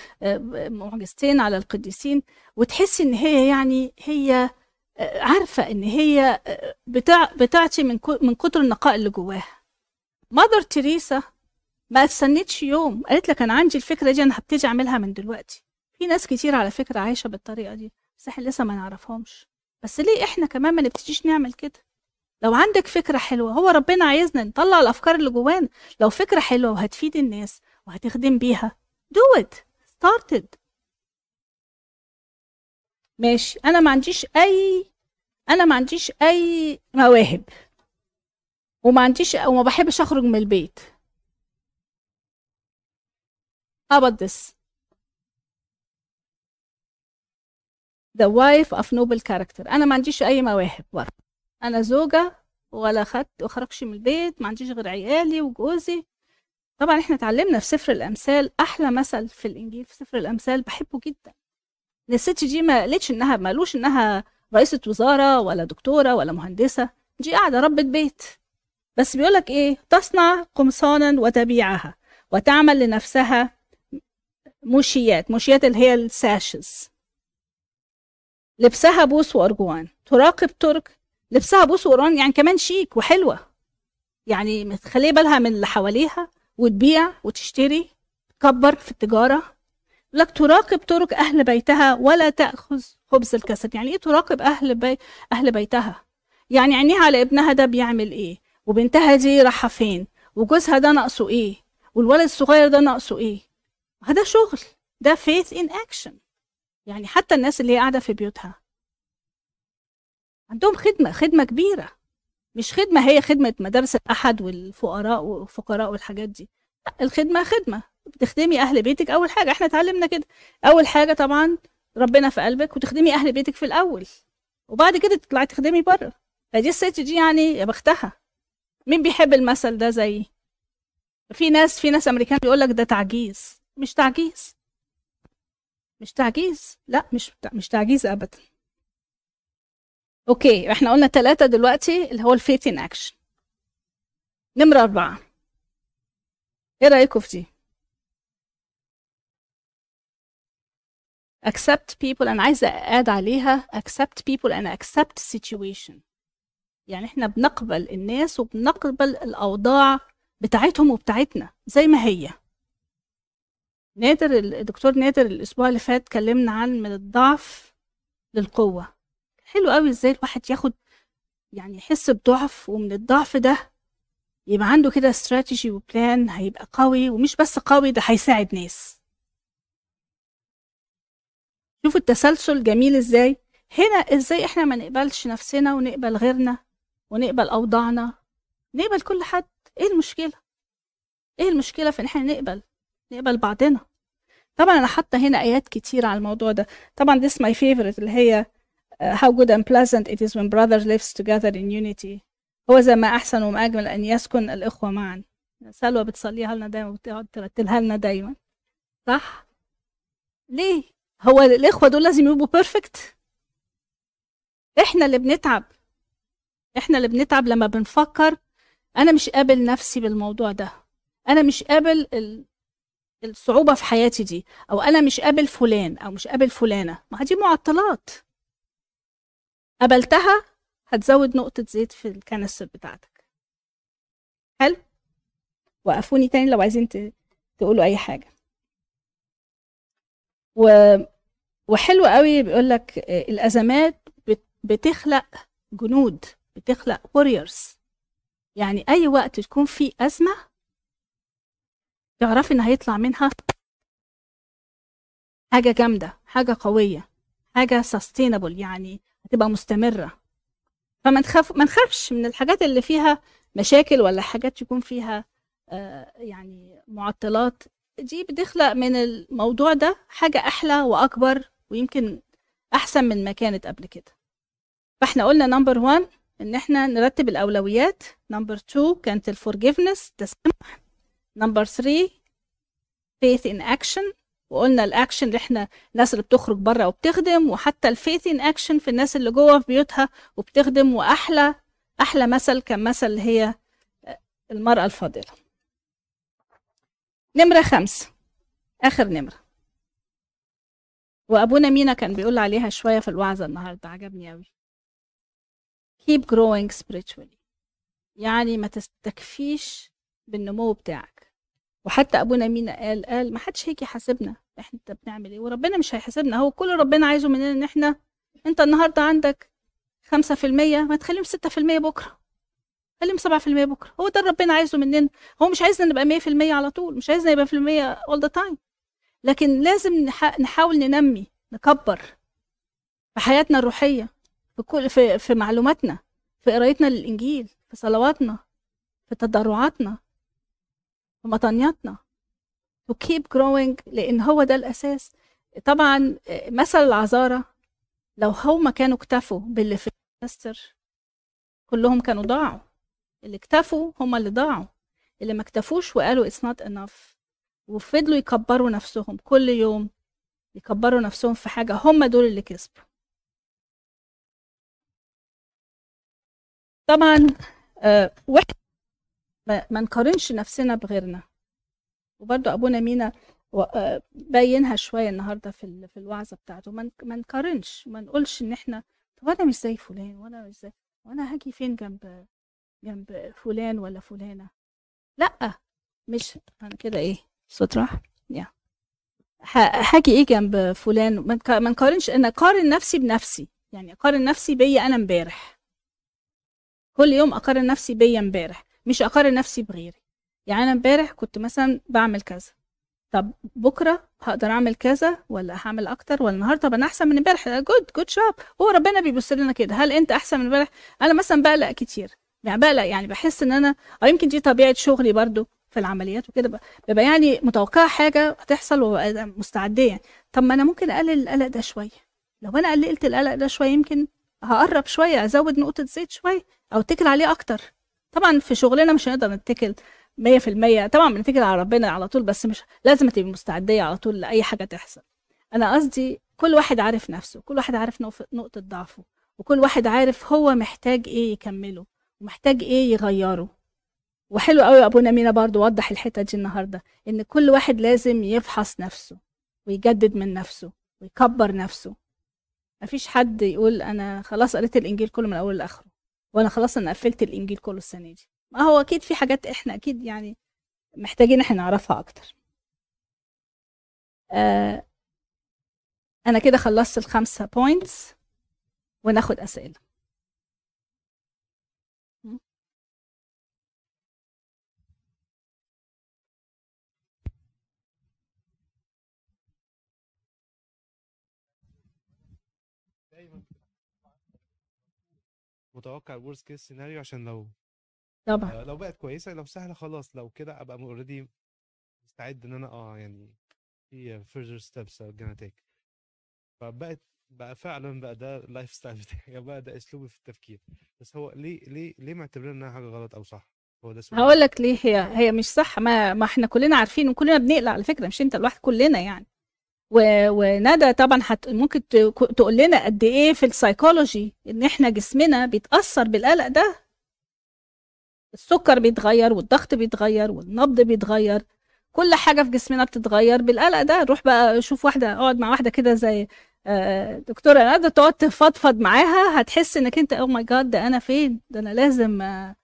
معجزتين على القديسين. وتحسي إن هي يعني هي آه، عارفة إن هي آه، بتاع بتعطي من من كتر النقاء اللي جواها. مادر تريسا ما استنتش يوم. قالت لك أنا عندي الفكرة دي أنا هبتدي أعملها من دلوقتي. في ناس كتير على فكرة عايشة بالطريقة دي بس إحنا لسه ما نعرفهمش. بس ليه إحنا كمان ما نبتديش نعمل كده؟ لو عندك فكرة حلوة هو ربنا عايزنا نطلع الأفكار اللي جوانا. لو فكرة حلوة وهتفيد الناس وهتخدم بيها do it started. ماشي. أنا ما عنديش أي أنا ما عنديش أي مواهب. وما عنديش وما بحبش أخرج من البيت. How about this? The wife of noble character. أنا ما عنديش أي مواهب برضه. أنا زوجة ولا خدت وخرجش من البيت ما عنديش غير عيالي وجوزي. طبعا إحنا اتعلمنا في سفر الأمثال أحلى مثل في الإنجيل في سفر الأمثال بحبه جدا. الست دي ما قالتش إنها ما قالوش إنها رئيسة وزارة ولا دكتورة ولا مهندسة. دي قاعدة ربة بيت. بس بيقولك إيه؟ تصنع قمصانا وتبيعها وتعمل لنفسها موشيات موشيات اللي هي الساشز. لبسها بوس وأرجوان. تراقب ترك لبسها بوس وأرجوان يعني كمان شيك وحلوة. يعني متخليه بالها من اللي حواليها وتبيع وتشتري تكبر في التجارة. لك تراقب طرق أهل بيتها ولا تأخذ خبز الكسل يعني إيه تراقب أهل, بي... أهل بيتها؟ يعني عينيها على ابنها ده بيعمل إيه؟ وبنتها دي رايحة فين؟ وجوزها ده ناقصه إيه؟ والولد الصغير ده ناقصه إيه؟ هذا شغل. ده faith in action. يعني حتى الناس اللي هي قاعدة في بيوتها. عندهم خدمة خدمة كبيرة. مش خدمة هي خدمة مدارس الأحد والفقراء والفقراء والحاجات دي. لا الخدمة خدمة. بتخدمي أهل بيتك أول حاجة. إحنا اتعلمنا كده. أول حاجة طبعا ربنا في قلبك وتخدمي أهل بيتك في الأول. وبعد كده تطلعي تخدمي بره. فدي الست دي يعني يا بختها. مين بيحب المثل ده زي؟ في ناس في ناس أمريكان بيقول لك ده تعجيز. مش تعجيز. مش تعجيز. لا مش مش تعجيز أبدا. okay إحنا قلنا ثلاثة دلوقتي اللي هو ال faith in action. نمرة أربعة. إيه رأيكم في دي؟ accept people أنا عايزة أأكد عليها. Accept people and accept situation. يعني إحنا بنقبل الناس وبنقبل الأوضاع بتاعتهم وبتاعتنا زي ما هي. نادر الدكتور نادر الأسبوع اللي فات كلمنا عن من الضعف للقوة. حلو قوي إزاي الواحد ياخد يعني يحس بضعف ومن الضعف ده يبقى عنده كده استراتيجي وبلان هيبقى قوي ومش بس قوي ده هيساعد ناس. شوفوا التسلسل جميل إزاي. هنا إزاي إحنا ما نقبلش نفسنا ونقبل غيرنا ونقبل أوضاعنا. نقبل كل حد. إيه المشكلة؟ إيه المشكلة في إن إحنا نقبل نقبل بعضنا. طبعا أنا حاطة هنا آيات كتير على الموضوع ده. طبعا this my favorite اللي هي uh, how good and pleasant it is when brothers lives together in unity. هو زي ما أحسن وما أجمل أن يسكن الإخوة معا. سلوى بتصليها لنا دايما وبتقعد ترتلها لنا دايما. صح؟ ليه؟ هو الإخوة دول لازم يبقوا perfect إحنا اللي بنتعب. إحنا اللي بنتعب لما بنفكر أنا مش قابل نفسي بالموضوع ده. أنا مش قابل ال... الصعوبة في حياتي دي أو أنا مش قابل فلان أو مش قابل فلانة. ما دي معطلات. قبلتها هتزود نقطة زيت في ال canister بتاعتك. حلو؟ وقفوني تاني لو عايزين. تقولوا أي حاجة. و... وحلو قوي بيقول لك الأزمات بت... بتخلق جنود بتخلق warriors. يعني أي وقت تكون في أزمة تعرفي إن هيطلع منها حاجة جامدة حاجة قوية حاجة sustainable يعني هتبقى مستمرة. فما نخاف ما نخافش من الحاجات اللي فيها مشاكل ولا حاجات يكون فيها آه يعني معطلات. دي بتخلق من الموضوع ده حاجة أحلى وأكبر ويمكن أحسن من ما كانت قبل كده. فإحنا قلنا number 1 إن إحنا نرتب الأولويات. number 2 كانت ال forgiveness تسامح number 3 faith in action. وقلنا الاكشن اللي إحنا الناس اللي بتخرج بره وبتخدم وحتى ال faith in action في الناس اللي جوه في بيوتها وبتخدم واحلى أحلى مثل كان مثل هي المرأة الفاضلة. نمرة خمسة آخر نمرة. وأبونا مينا كان بيقول عليها شوية في الوعظة النهارده عجبني قوي keep growing spiritually. يعني ما تستكفيش بالنمو بتاعك. وحتى أبونا مينا قال؟ قال ما حدش هيجي يحاسبنا. إحنا بنعمل إيه؟ وربنا مش هيحاسبنا. هو كل ربنا عايزه مننا إن إحنا أنت النهارده عندك 5% ما تخليهم 6% بكرة. خليهم 7% بكرة. هو ده ربنا عايزه مننا. هو مش عايزنا نبقى 100% على طول مش عايزنا نبقى في المية all the time. لكن لازم نح- نحاول ننمي نكبر في حياتنا الروحية في كل في, في معلوماتنا في قرايتنا للإنجيل في صلواتنا في تضرعاتنا. في مطانياتنا to keep growing لأن هو ده الأساس. طبعا آه، مثل العذارى لو هما كانوا اكتفوا باللي في الماستر كلهم كانوا ضاعوا. اللي اكتفوا هما اللي ضاعوا. اللي ما اكتفوش وقالوا it's not enough. وفضلوا يكبروا نفسهم كل يوم يكبروا نفسهم في حاجة. هم دول اللي كسبوا. طبعا آه، واحد ما ما نقارنش نفسنا بغيرنا. وبرضو أبونا مينا آه، بينها شوية النهارده في في الوعظة بتاعته. ما نقارنش ما نقولش إن إحنا طب أنا مش زي فلان وأنا مش زي وأنا هاجي فين جنب جنب فلان ولا فلانة؟ لأ مش أنا كده إيه؟ صوت راح؟ يا. هاجي إيه جنب فلان؟ ما نقارنش أنا أقارن نفسي بنفسي. يعني أقارن نفسي بيا أنا امبارح. كل يوم أقارن نفسي بيا امبارح. مش أقارن نفسي بغيري. يعني أنا امبارح كنت مثلا بعمل كذا. طب بكرة هقدر أعمل كذا ولا هعمل أكتر ولا النهارده طب أنا أحسن من امبارح؟ جود جود شاب هو ربنا بيبص لنا كده. هل أنت أحسن من امبارح؟ أنا مثلا بقلق كتير. يعني بقلق يعني بحس إن أنا أو يمكن دي طبيعة شغلي برضو في العمليات وكده. ببقى يعني متوقعة حاجة هتحصل وببقى مستعديه يعني. طب ما أنا ممكن أقلل القلق ده شوية. لو أنا قللت القلق ده شوية يمكن هقرب شوية أزود نقطة زيت شوية أو اتكل عليه أكتر. طبعا في شغلنا مش هنقدر نتكل 100% طبعا بنتكل على ربنا على طول بس مش لازم تبقي مستعدية على طول لأي حاجة تحصل. أنا قصدي كل واحد عارف نفسه كل واحد عارف نقطة ضعفه وكل واحد عارف هو محتاج إيه يكمله ومحتاج إيه يغيره. وحلو قوي ابونا مينا برضو وضح الحتة دي النهارده إن كل واحد لازم يفحص نفسه ويجدد من نفسه ويكبر نفسه. مفيش حد يقول أنا خلاص قريت الإنجيل كله من أوله لآخره. وأنا خلاص أنا قفلت الإنجيل كله السنة دي. ما هو أكيد في حاجات إحنا أكيد يعني محتاجين إحنا نعرفها أكتر. آه أنا كده خلصت الخمسة بوينتس وناخد أسئلة دايما متوقع ال worst case scenario عشان لو طبعا. آه، لو بقت كويسة لو سهلة خلاص لو كده أبقى already مستعد إن أنا آه يعني في further steps I'm gonna take. فبقت بقى فعلا بقى ده ال lifestyle بتاعي بقى ده أسلوبي في التفكير. بس هو ليه ليه ليه معتبرين إنها حاجة غلط أو صح؟ هو ده سؤال. هقول لك ليه هي هي مش صح ما ما إحنا كلنا عارفين وكلنا بنقلق على فكرة مش أنت لوحدك كلنا يعني. وندى طبعا هت... ممكن. تقول لنا قد إيه في السايكولوجي إن إحنا جسمنا بيتأثر بالقلق ده. السكر بيتغير والضغط بيتغير والنبض بيتغير كل حاجة في جسمنا بتتغير بالقلق ده. روح بقى شوف واحدة اقعد مع واحدة كده زي آه، دكتورة ندى تقعد تفضفض معاها. هتحس إنك أنت oh my God ده أنا فين؟ ده أنا لازم آه،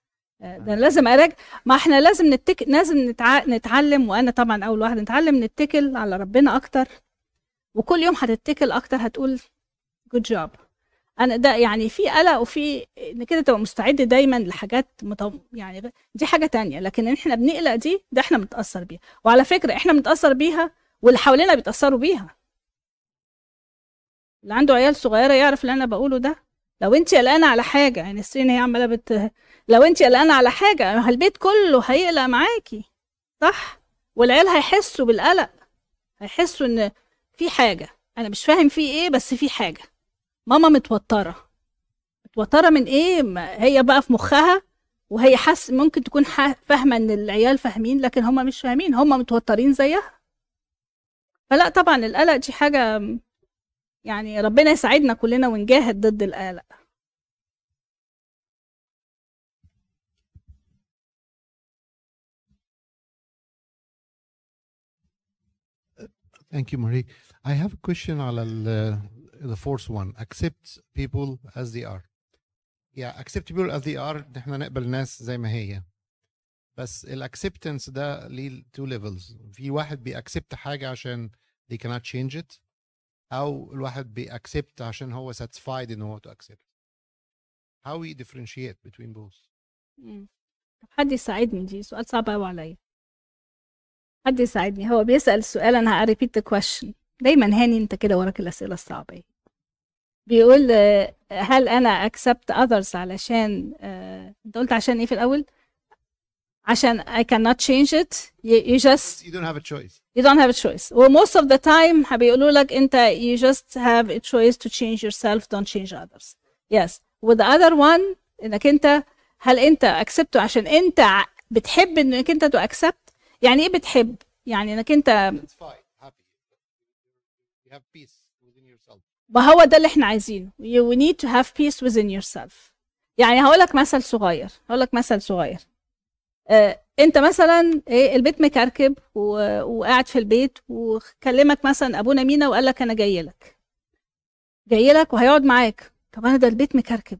آه، ده أنا لازم أراجع. ما إحنا لازم نتك... لازم نتع... نتعلم وأنا طبعا أول واحدة نتعلم نتكل على ربنا أكتر. وكل يوم هتتكل أكتر هتقول جود جوب أنا ده يعني في قلق وفي ان كده تبقى مستعد دايما لحاجات مط... يعني دي حاجة تانية. لكن إن إحنا بنقلق دي ده إحنا بنتأثر بيها. وعلى فكرة إحنا بنتأثر بيها واللي حوالينا بيتأثروا بيها. اللي عنده عيال صغيرة يعرف اللي أنا بقوله ده. لو انت قلقانة على حاجة يعني السرين هي عمالة بت لو انت قلقانة على حاجة البيت كله هيقلق معاكي صح؟ والعيال هيحسوا بالقلق هيحسوا إن في حاجة. أنا مش فاهم في إيه بس في حاجة. ماما متوترة. متوترة من إيه؟ ما هي بقى في مخها وهي حس ممكن تكون فاهمة إن العيال فاهمين لكن هم مش فاهمين. هم متوترين زيها. فلا طبعا القلق دي حاجة يعني ربنا يساعدنا كلنا ونجاهد ضد القلق. Thank you, Marie. I have a question على ال- the fourth one. Accept people as they are. Yeah, accept people as they are. إن احنا نقبل الناس زي ما هي. بس الاكسبتنس ده ليه two levels. في واحد بيأكسبت حاجة عشان they cannot change it. أو الواحد بيأكسبت عشان هو satisfied إن هو to accept. How we differentiate between both? مم. طب حد يساعدني دي سؤال صعب قوي عليا حد يساعدني هو بيسأل السؤال أنا هريبيت the question دايما هاني انت كده وراك الاسئله الصعبه دي. بيقول آه، هل أنا accept others علشان آه، انت قلت عشان إيه في الأول عشان I cannot change it you, you just You don't have a choice. you don't have a choice و most of the time بيقولوا لك انت you just have a choice to change yourself don't change others yes with the other one انك انت هل انت accepته عشان انت ع- بتحب انك انت to accept يعني إيه بتحب؟ يعني إنك أنت yourself. وهو ده اللي إحنا عايزينه. You need to have peace within yourself. يعني هقول لك مثل صغير. هقول لك مثل صغير. آه، أنت مثلا إيه البيت مكركب و- وقاعد في البيت وكلمك مثلا أبونا مينا وقال لك أنا جاي لك جاي لك وهيقعد معاك. طب أنا ده البيت مكركب.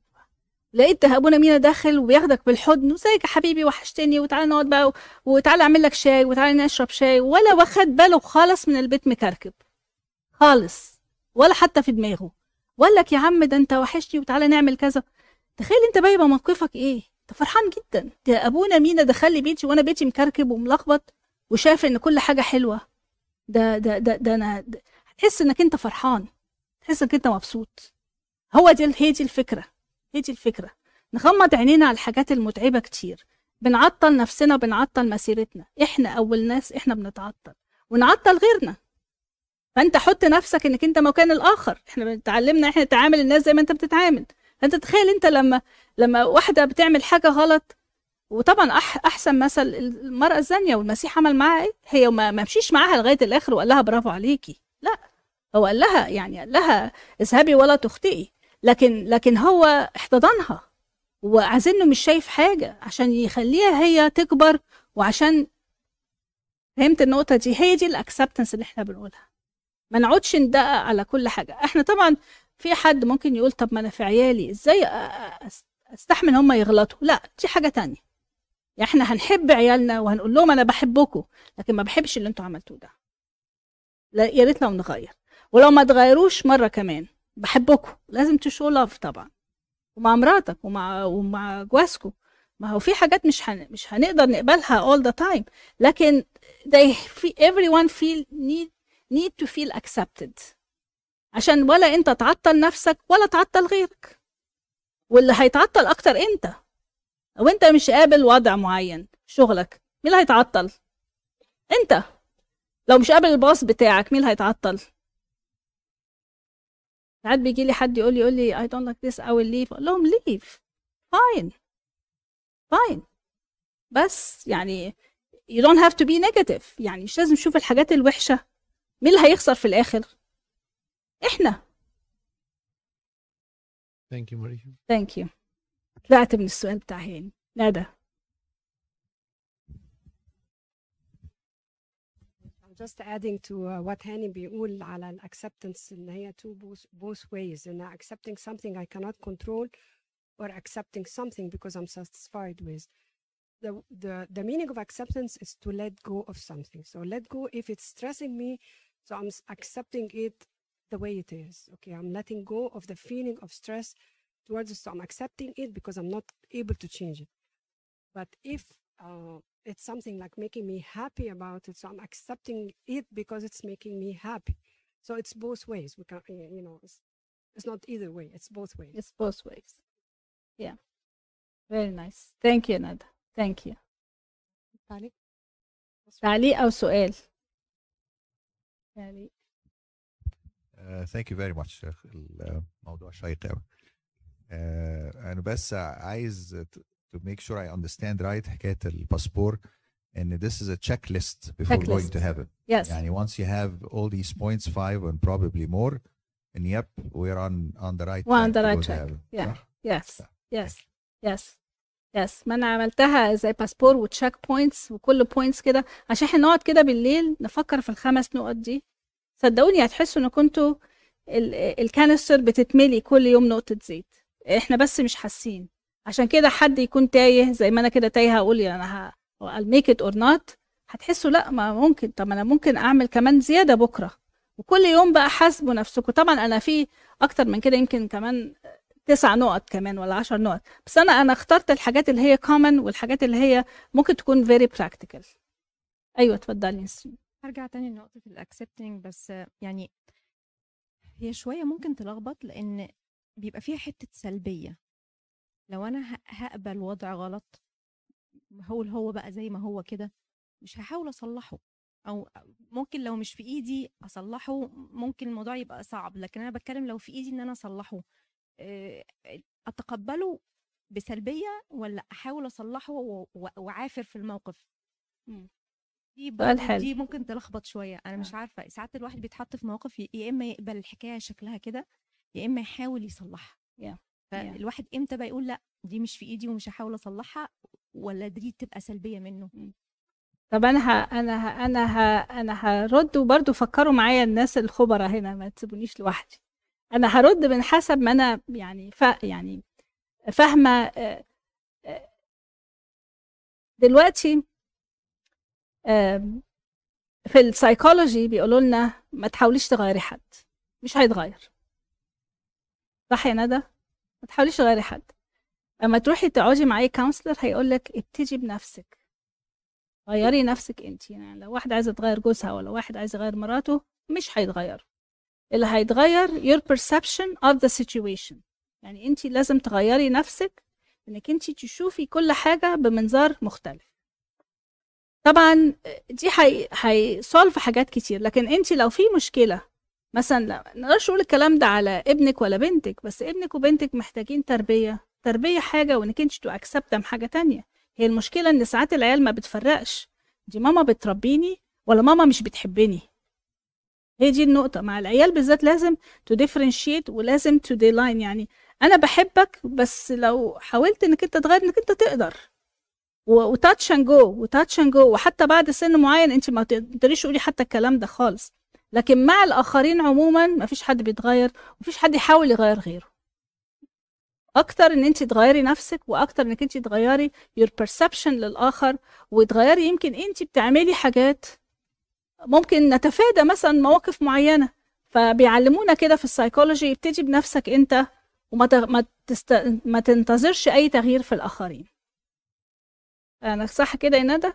لقيت ده أبونا مينا داخل وبياخدك بالحضن وزيك يا حبيبي وحشتني وتعالى نقعد بقى وتعالى أعمل لك شاي وتعالى نشرب شاي ولا واخد باله خالص من البيت مكركب. خالص ولا حتى في دماغه. وقال لك يا عم ده أنت وحشني وتعالى نعمل كذا. تخيل أنت بقى موقفك إيه؟ أنت فرحان جدا. ده أبونا مينا دخل لي بيتي وأنا بيتي مكركب وملخبط وشايف إن كل حاجة حلوة. ده ده ده, ده أنا هتحس إنك أنت فرحان تحس إنك أنت مبسوط. هو دي هي دي الفكرة. هي دي الفكرة. نغمض عينينا على الحاجات المتعبة كتير. بنعطل نفسنا بنعطل مسيرتنا. إحنا أول ناس إحنا بنتعطل. ونعطل غيرنا. فأنت حط نفسك إنك أنت مكان الآخر. إحنا بنتعلمنا إحنا نتعامل الناس زي ما أنت بتتعامل. فأنت تخيل أنت لما لما واحدة بتعمل حاجة غلط وطبعا أح أحسن مثل المرأة الزانية والمسيح عمل معاها إيه؟ هي ما مشيش معاها لغاية الآخر وقال لها برافو عليكي. لا. هو قال لها يعني قال لها اذهبي ولا تخطئي. لكن لكن هو احتضنها وعايزينه مش شايف حاجة عشان يخليها هي تكبر وعشان فهمت النقطة دي؟ هي دي الاكسبتنس اللي إحنا بنقولها. ما نقعدش ندقق على كل حاجة. إحنا طبعا في حد ممكن يقول طب ما أنا في عيالي إزاي أستحمل هم يغلطوا؟ لا دي حاجة تانية. يعني إحنا هنحب عيالنا وهنقول لهم أنا بحبكم لكن ما بحبش اللي أنتوا عملتوه ده. لا يا ريت لو نغير ولو ما تغيروش مرة كمان بحبكم. لازم تشو لاف طبعا. ومع مراتك ومع ومع جوازكم. ما هو في حاجات مش هن... مش هنقدر نقبلها all the time. لكن they في everyone feel need need to feel accepted. عشان ولا انت تعطل نفسك ولا تعطل غيرك. واللي هيتعطل أكتر انت. أو انت مش قابل وضع معين شغلك مين اللي هيتعطل؟ انت. لو مش قابل الباص بتاعك مين اللي هيتعطل؟ ساعات بيجي لي حد يقول لي يقول لي I don't like this I will leave. أقول لهم leave. Fine. Fine. بس يعني you don't have to be negative. يعني مش لازم تشوف الحاجات الوحشة. مين اللي هيخسر في الآخر؟ إحنا. Thank you, Maria. ثانك يو طلعت من السؤال بتاع هاني. ندى just adding to uh, what هاني بيقول على ال acceptance إن هي two both, both ways إن accepting something I cannot control or accepting something because I'm satisfied with. The, the, the meaning of acceptance is to let go of something. So let go if it's stressing me, so I'm s- accepting it the way it is. Okay, I'm letting go of the feeling of stress towards it. So I'm accepting it because I'm not able to change it. But if uh, it's something like making me happy about it, so I'm accepting it because it's making me happy. So it's both ways. We can, uh, you know, it's, it's not either way. It's both ways. It's both ways. Yeah. Very nice. Thank you ندى. Thank you. تعليق؟ تعليق أو سؤال؟ تعليق. ثانك يو فيري ماتش الموضوع شيق قوي انا بس عايز تو ميك شور اي اندرستاند رايت حكاية الباسبور and this is a checklist before going to Checklist. heaven. Yes. يعني once you have all these points five and probably more and yep we're on on the right We're on the to right to track. Yeah. صح؟ yes. Yes. Yes. Yes. ما أنا عملتها زي passport و check points وكل points كده. عشان إحنا نقعد كده بالليل نفكر في الخمس نقط دي. صدقوني هتحسوا إن كنتوا ال- ال canister بتتملي كل يوم نقطة زيت. إحنا بس مش حاسين. عشان كده حد يكون تايه زي ما أنا كده تايهة أقول يا أنا make it or not هتحسوا لأ ما ممكن. طب أنا ممكن أعمل كمان زيادة بكرة. وكل يوم بقى حاسبوا نفسكم. طبعا أنا في أكتر من كده يمكن كمان تسع نقط كمان ولا عشر نقط. بس أنا أنا اخترت الحاجات اللي هي common والحاجات اللي هي ممكن تكون very practical. أيوه اتفضلي نسرين هرجع تاني لنقطة الأكسبتنج بس يعني هي شوية ممكن تلخبط لأن بيبقى فيها حتة سلبية. لو أنا ه- هقبل وضع غلط هو هو بقى زي ما هو كده مش هحاول أصلحه. أو ممكن لو مش في إيدي أصلحه ممكن الموضوع يبقى صعب. لكن أنا بتكلم لو في إيدي إن أنا أصلحه. آه، أتقبله بسلبية ولا أحاول أصلحه و- و- وأعافر في الموقف؟ مم. دي. دي ممكن تلخبط شوية. أنا مش عارفة ساعات الواحد بيتحط في مواقف يا إما يقبل الحكاية شكلها كده يا إما يحاول يصلحها. Yeah. فالواحد إمتى بقى يقول لأ دي مش في إيدي ومش هحاول أصلحها ولا دي تبقى سلبية منه؟ طب أنا ه... أنا ه... أنا ه... أنا هرد وبرضه فكروا معايا الناس الخبراء هنا ما تسيبونيش لوحدي. أنا هرد من حسب ما أنا يعني ف... يعني فاهمة آه، آه، دلوقتي في السايكولوجي بيقولوا لنا ما تحاوليش تغيري حد مش هيتغير. صح يا ندى؟ ما تحاوليش تغيري حد. اما تروحي تقعدي مع أي كونسلر هيقول لك ابتدي بنفسك. غيري نفسك انت. يعني لو واحد عايزه تغير جوزها ولا واحد عايز يغير مراته مش هيتغير. اللي هيتغير your perception of the situation. يعني انت لازم تغيري نفسك انك انت تشوفي كل حاجة بمنظار مختلف. طبعا دي هي هيسولف حاجات كتير. لكن انت لو في مشكلة مثلا لا نقدرش نقول الكلام ده على ابنك ولا بنتك بس ابنك وبنتك محتاجين تربية تربية حاجة وإنك أنت to accept حاجة تانية. هي المشكلة إن ساعات العيال ما بتفرقش. دي ماما بتربيني ولا ماما مش بتحبني؟ هي دي النقطة. مع العيال بالذات لازم differentiate ولازم delineate. يعني أنا بحبك بس لو حاولت إنك أنت تغير إنك أنت تقدر. و touch and go و touch and go وحتى بعد سن معين أنت ما تقدريش تقولي حتى الكلام ده خالص. لكن مع الآخرين عموما ما فيش حد بيتغير ومفيش حد يحاول يغير غيره. أكتر إن أنت تغيري نفسك وأكتر إنك أنت تغيري your perception للآخر وتغيري يمكن أنت بتعملي حاجات ممكن نتفادى مثلا مواقف معينة. فبيعلمونا كده في السايكولوجي ابتدي بنفسك أنت وما تغ... ما, تست... ما تنتظرش أي تغيير في الآخرين. أنا صح كده يا ندى؟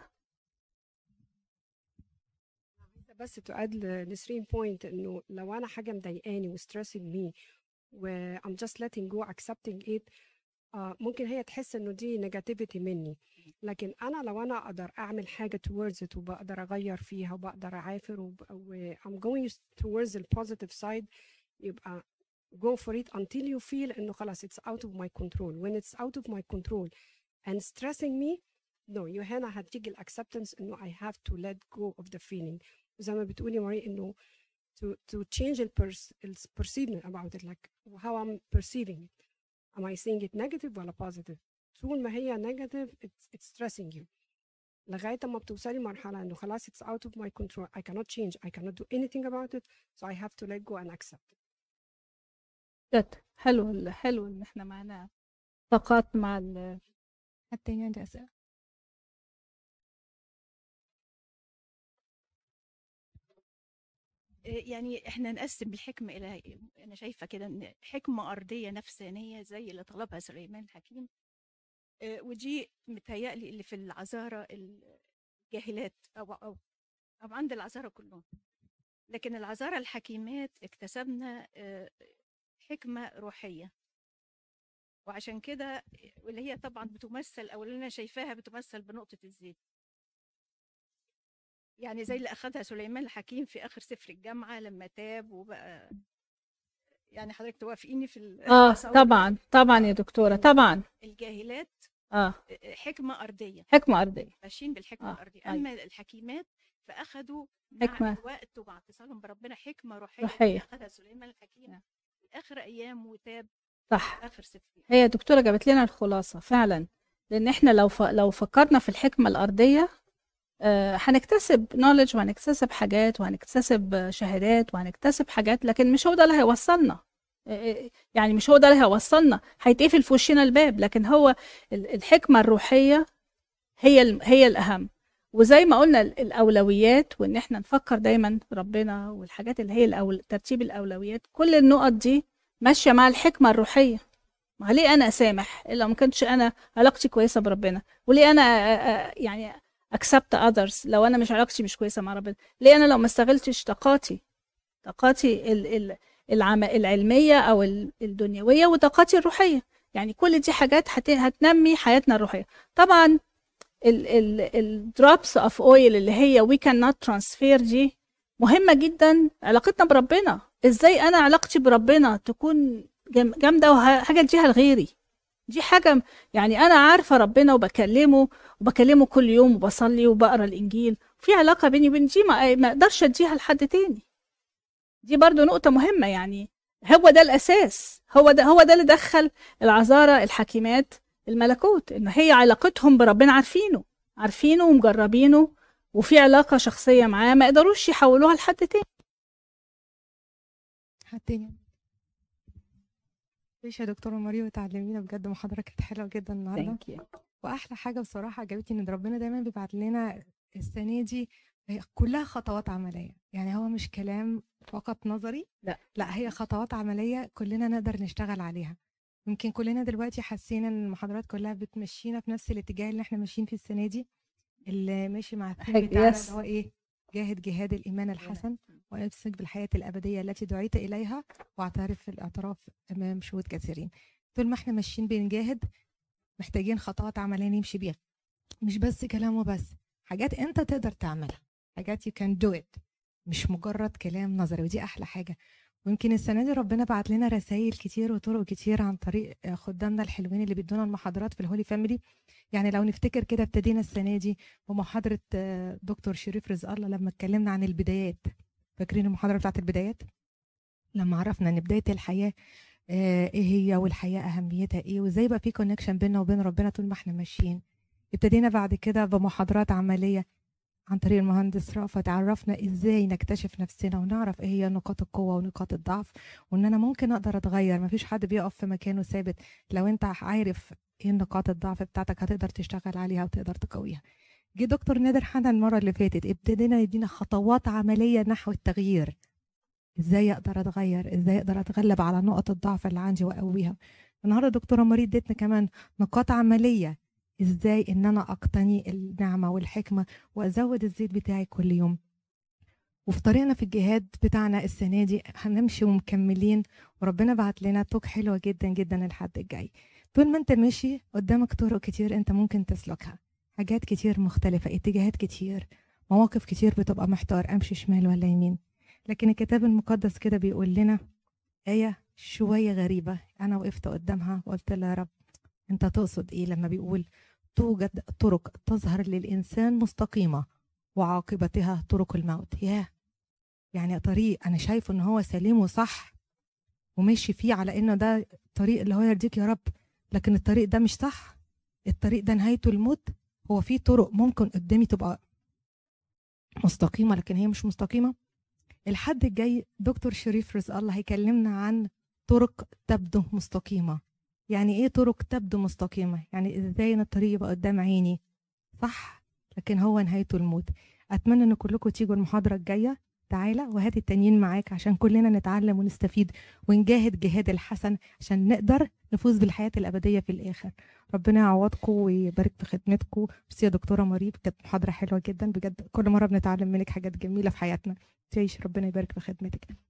بس تؤد لنسرين بوينت انه لو انا حاجه مضايقاني وستريسنج مي و I'm just letting go accepting it آه ممكن هي تحس انه دي negativity مني لكن انا لو انا اقدر اعمل حاجه towards it وبقدر اغير فيها وبقدر اعافر وب... و I'm going towards the positive side يبقى go for it until you feel انه خلاص it's out of my control when it's out of my control and stressing me no you هنا هتيجي الاكسبتنس انه I have to let go of the feeling وزي ما بتقولي ماري انه to to change the perceiving about it like how I'm perceiving it am I seeing it negative ولا positive طول ما هي negative it's, it's stressing you لغاية ما بتوصلي مرحلة انه خلاص it's out of my control I cannot change I cannot do anything about it so I have to let go and accept it جد حلو حلو ان إحنا معانا طاقات مع ال حتى عندي يعني إحنا نقسم الحكمة إلى أنا شايفة كده إن حكمة أرضية نفسانية زي اللي طلبها سليمان حكيم آه، ودي متهيألي اللي في العذارى الجاهلات أو أو أو عند العذارى كلهم. لكن العذارى الحكيمات اكتسبنا آه، حكمة روحية. وعشان كده واللي هي طبعا بتمثل أو اللي أنا شايفاها بتمثل بنقطة الزيت. يعني زي اللي أخدها سليمان الحكيم في آخر سفر الجامعة لما تاب وبقى يعني حضرتك توافقيني في آه؟ طبعا طبعا يا دكتورة طبعا الجاهلات آه حكمة أرضية حكمة أرضية ماشيين بالحكمة آه، الأرضية أيوة. أما الحكيمات فاخذوا مع حكمة. الوقت ومع اتصالهم بربنا حكمة روحية روحية. اخذها سليمان الحكيم في آخر أيام وتاب صح آخر ست هي دكتورة جابت لنا الخلاصة فعلا لأن إحنا لو ف... لو فكرنا في الحكمة الأرضية آه، هنكتسب نولج وهنكتسب حاجات وهنكتسب آه، شهادات وهنكتسب حاجات لكن مش هو ده اللي هيوصلنا. آه، آه، يعني مش هو ده اللي هيوصلنا. هيتقفل في وشنا الباب لكن هو ال- الحكمة الروحية هي هي الأهم. وزي ما قلنا ال- الأولويات وإن إحنا نفكر دايما ربنا والحاجات اللي هي الأول... ترتيب الأولويات كل النقط دي ماشية مع الحكمة الروحية. ما ليه أنا اسامح إلا ما كنتش أنا علاقتي كويسة بربنا؟ وليه أنا يعني accept others. لو أنا مش علاقتي مش كويسة مع ربنا. ليه؟ أنا لو ما استغلتش طاقاتي طاقاتي ال ال العلمية أو ال- الدنيوية وطاقاتي الروحية. يعني كل دي حاجات هت هتنمي حياتنا الروحية. طبعا ال ال ال drops of oil اللي هي we cannot transfer دي مهمة جدا علاقتنا بربنا. إزاي أنا علاقتي بربنا تكون جام- جامدة وحاجه اديها لغيري؟ دي حاجة يعني أنا عارفة ربنا وبكلمه وبكلمه كل يوم وبصلي وبقرأ الإنجيل. في علاقة بيني وبين دي ما أقدرش أديها لحد تاني. دي برضو نقطة مهمة يعني. هو ده الأساس. هو ده هو ده اللي دخل العذارى الحكيمات الملكوت إن هي علاقتهم بربنا عارفينه عارفينه ومجربينه وفي علاقة شخصية معاه ما يقدروش يحولوها لحد تاني. حد تاني. ماشي يا دكتورة ماريو تعلمينا بجد محاضرة كانت حلوة جدا you. وأحلى حاجة بصراحة عجبتني إن ربنا دايما بيبعت لنا السنة دي هي كلها خطوات عملية. يعني هو مش كلام فقط نظري لا. لا هي خطوات عملية كلنا نقدر نشتغل عليها. يمكن كلنا دلوقتي حاسين إن المحاضرات كلها بتمشينا في نفس الاتجاه اللي إحنا ماشيين فيه السنة دي اللي ماشي مع الثيم بتاعنا. اللي هو إيه؟ جاهد جهاد الإيمان الحسن وامسك بالحياة الأبدية التي دعيت إليها واعترف في الاعتراف أمام شهود كثيرين. طول ما إحنا ماشيين بنجاهد محتاجين خطوات عملية نمشي بيها. مش بس كلام وبس حاجات أنت تقدر تعملها. حاجات you can do it. مش مجرد كلام نظري ودي أحلى حاجة. ويمكن السنة دي ربنا بعت لنا رسائل كتير وطرق كتير عن طريق خدامنا الحلوين اللي بيدونا المحاضرات في الهولي فاميلي يعني لو نفتكر كده ابتدينا السنة دي بمحاضرة آه، دكتور شريف رزق الله لما اتكلمنا عن البدايات. فاكرين المحاضرة بتاعت البدايات؟ لما عرفنا إن بداية الحياة آه، إيه هي والحياة أهميتها إيه وإزاي بقى في كونكشن بيننا وبين ربنا طول ما إحنا ماشيين. ابتدينا بعد كده بمحاضرات عملية. عن طريق المهندس رأفت عرفنا إزاي نكتشف نفسنا ونعرف إيه هي نقاط القوة ونقاط الضعف وإن أنا ممكن أقدر أتغير. مفيش حد بيقف في مكانه ثابت. لو أنت عارف إيه نقاط الضعف بتاعتك هتقدر تشتغل عليها وتقدر تقويها. جه دكتور نادر حنا المرة اللي فاتت ابتدينا يدينا خطوات عملية نحو التغيير. إزاي أقدر أتغير؟ إزاي أقدر أتغلب على نقط الضعف اللي عندي وأقويها؟ النهارده دكتورة مريض ادتنا كمان نقاط عملية إزاي إن أنا أقتني النعمة والحكمة وأزود الزيت بتاعي كل يوم. وفي طريقنا في الجهاد بتاعنا السنة دي هنمشي ومكملين وربنا بعت لنا طوق حلوة جدا جدا الحد الجاي. طول ما أنت ماشي قدامك طرق كتير أنت ممكن تسلكها. حاجات كتير مختلفة اتجاهات كتير مواقف كتير بتبقى محتار أمشي شمال ولا يمين. لكن الكتاب المقدس كده بيقول لنا آية شوية غريبة أنا وقفت قدامها وقلت لها يا رب أنت تقصد إيه لما بيقول توجد طرق تظهر للإنسان مستقيمة وعاقبتها طرق الموت. ياه! يعني طريق أنا شايفه إن هو سليم وصح وماشي فيه على إنه ده طريق اللي هو يرضيك يا رب لكن الطريق ده مش صح. الطريق ده نهايته الموت. هو في طرق ممكن قدامي تبقى مستقيمة لكن هي مش مستقيمة. الحد الجاي دكتور شريف رزق الله هيكلمنا عن طرق تبدو مستقيمة. يعني إيه طرق تبدو مستقيمة؟ يعني إزاي ان الطريق يبقى قدام عيني؟ صح لكن هو نهايته الموت. أتمنى إن كلكم تيجوا المحاضرة الجاية. تعالى وهات التانيين معاك عشان كلنا نتعلم ونستفيد ونجاهد جهاد الحسن عشان نقدر نفوز بالحياة الأبدية في الآخر. ربنا يعوضكم ويبارك في خدمتكم. ميرسي يا دكتورة مريم كانت محاضرة حلوة جدا. بجد كل مرة بنتعلم منك حاجات جميلة في حياتنا. تعيش ربنا يبارك في خدمتك.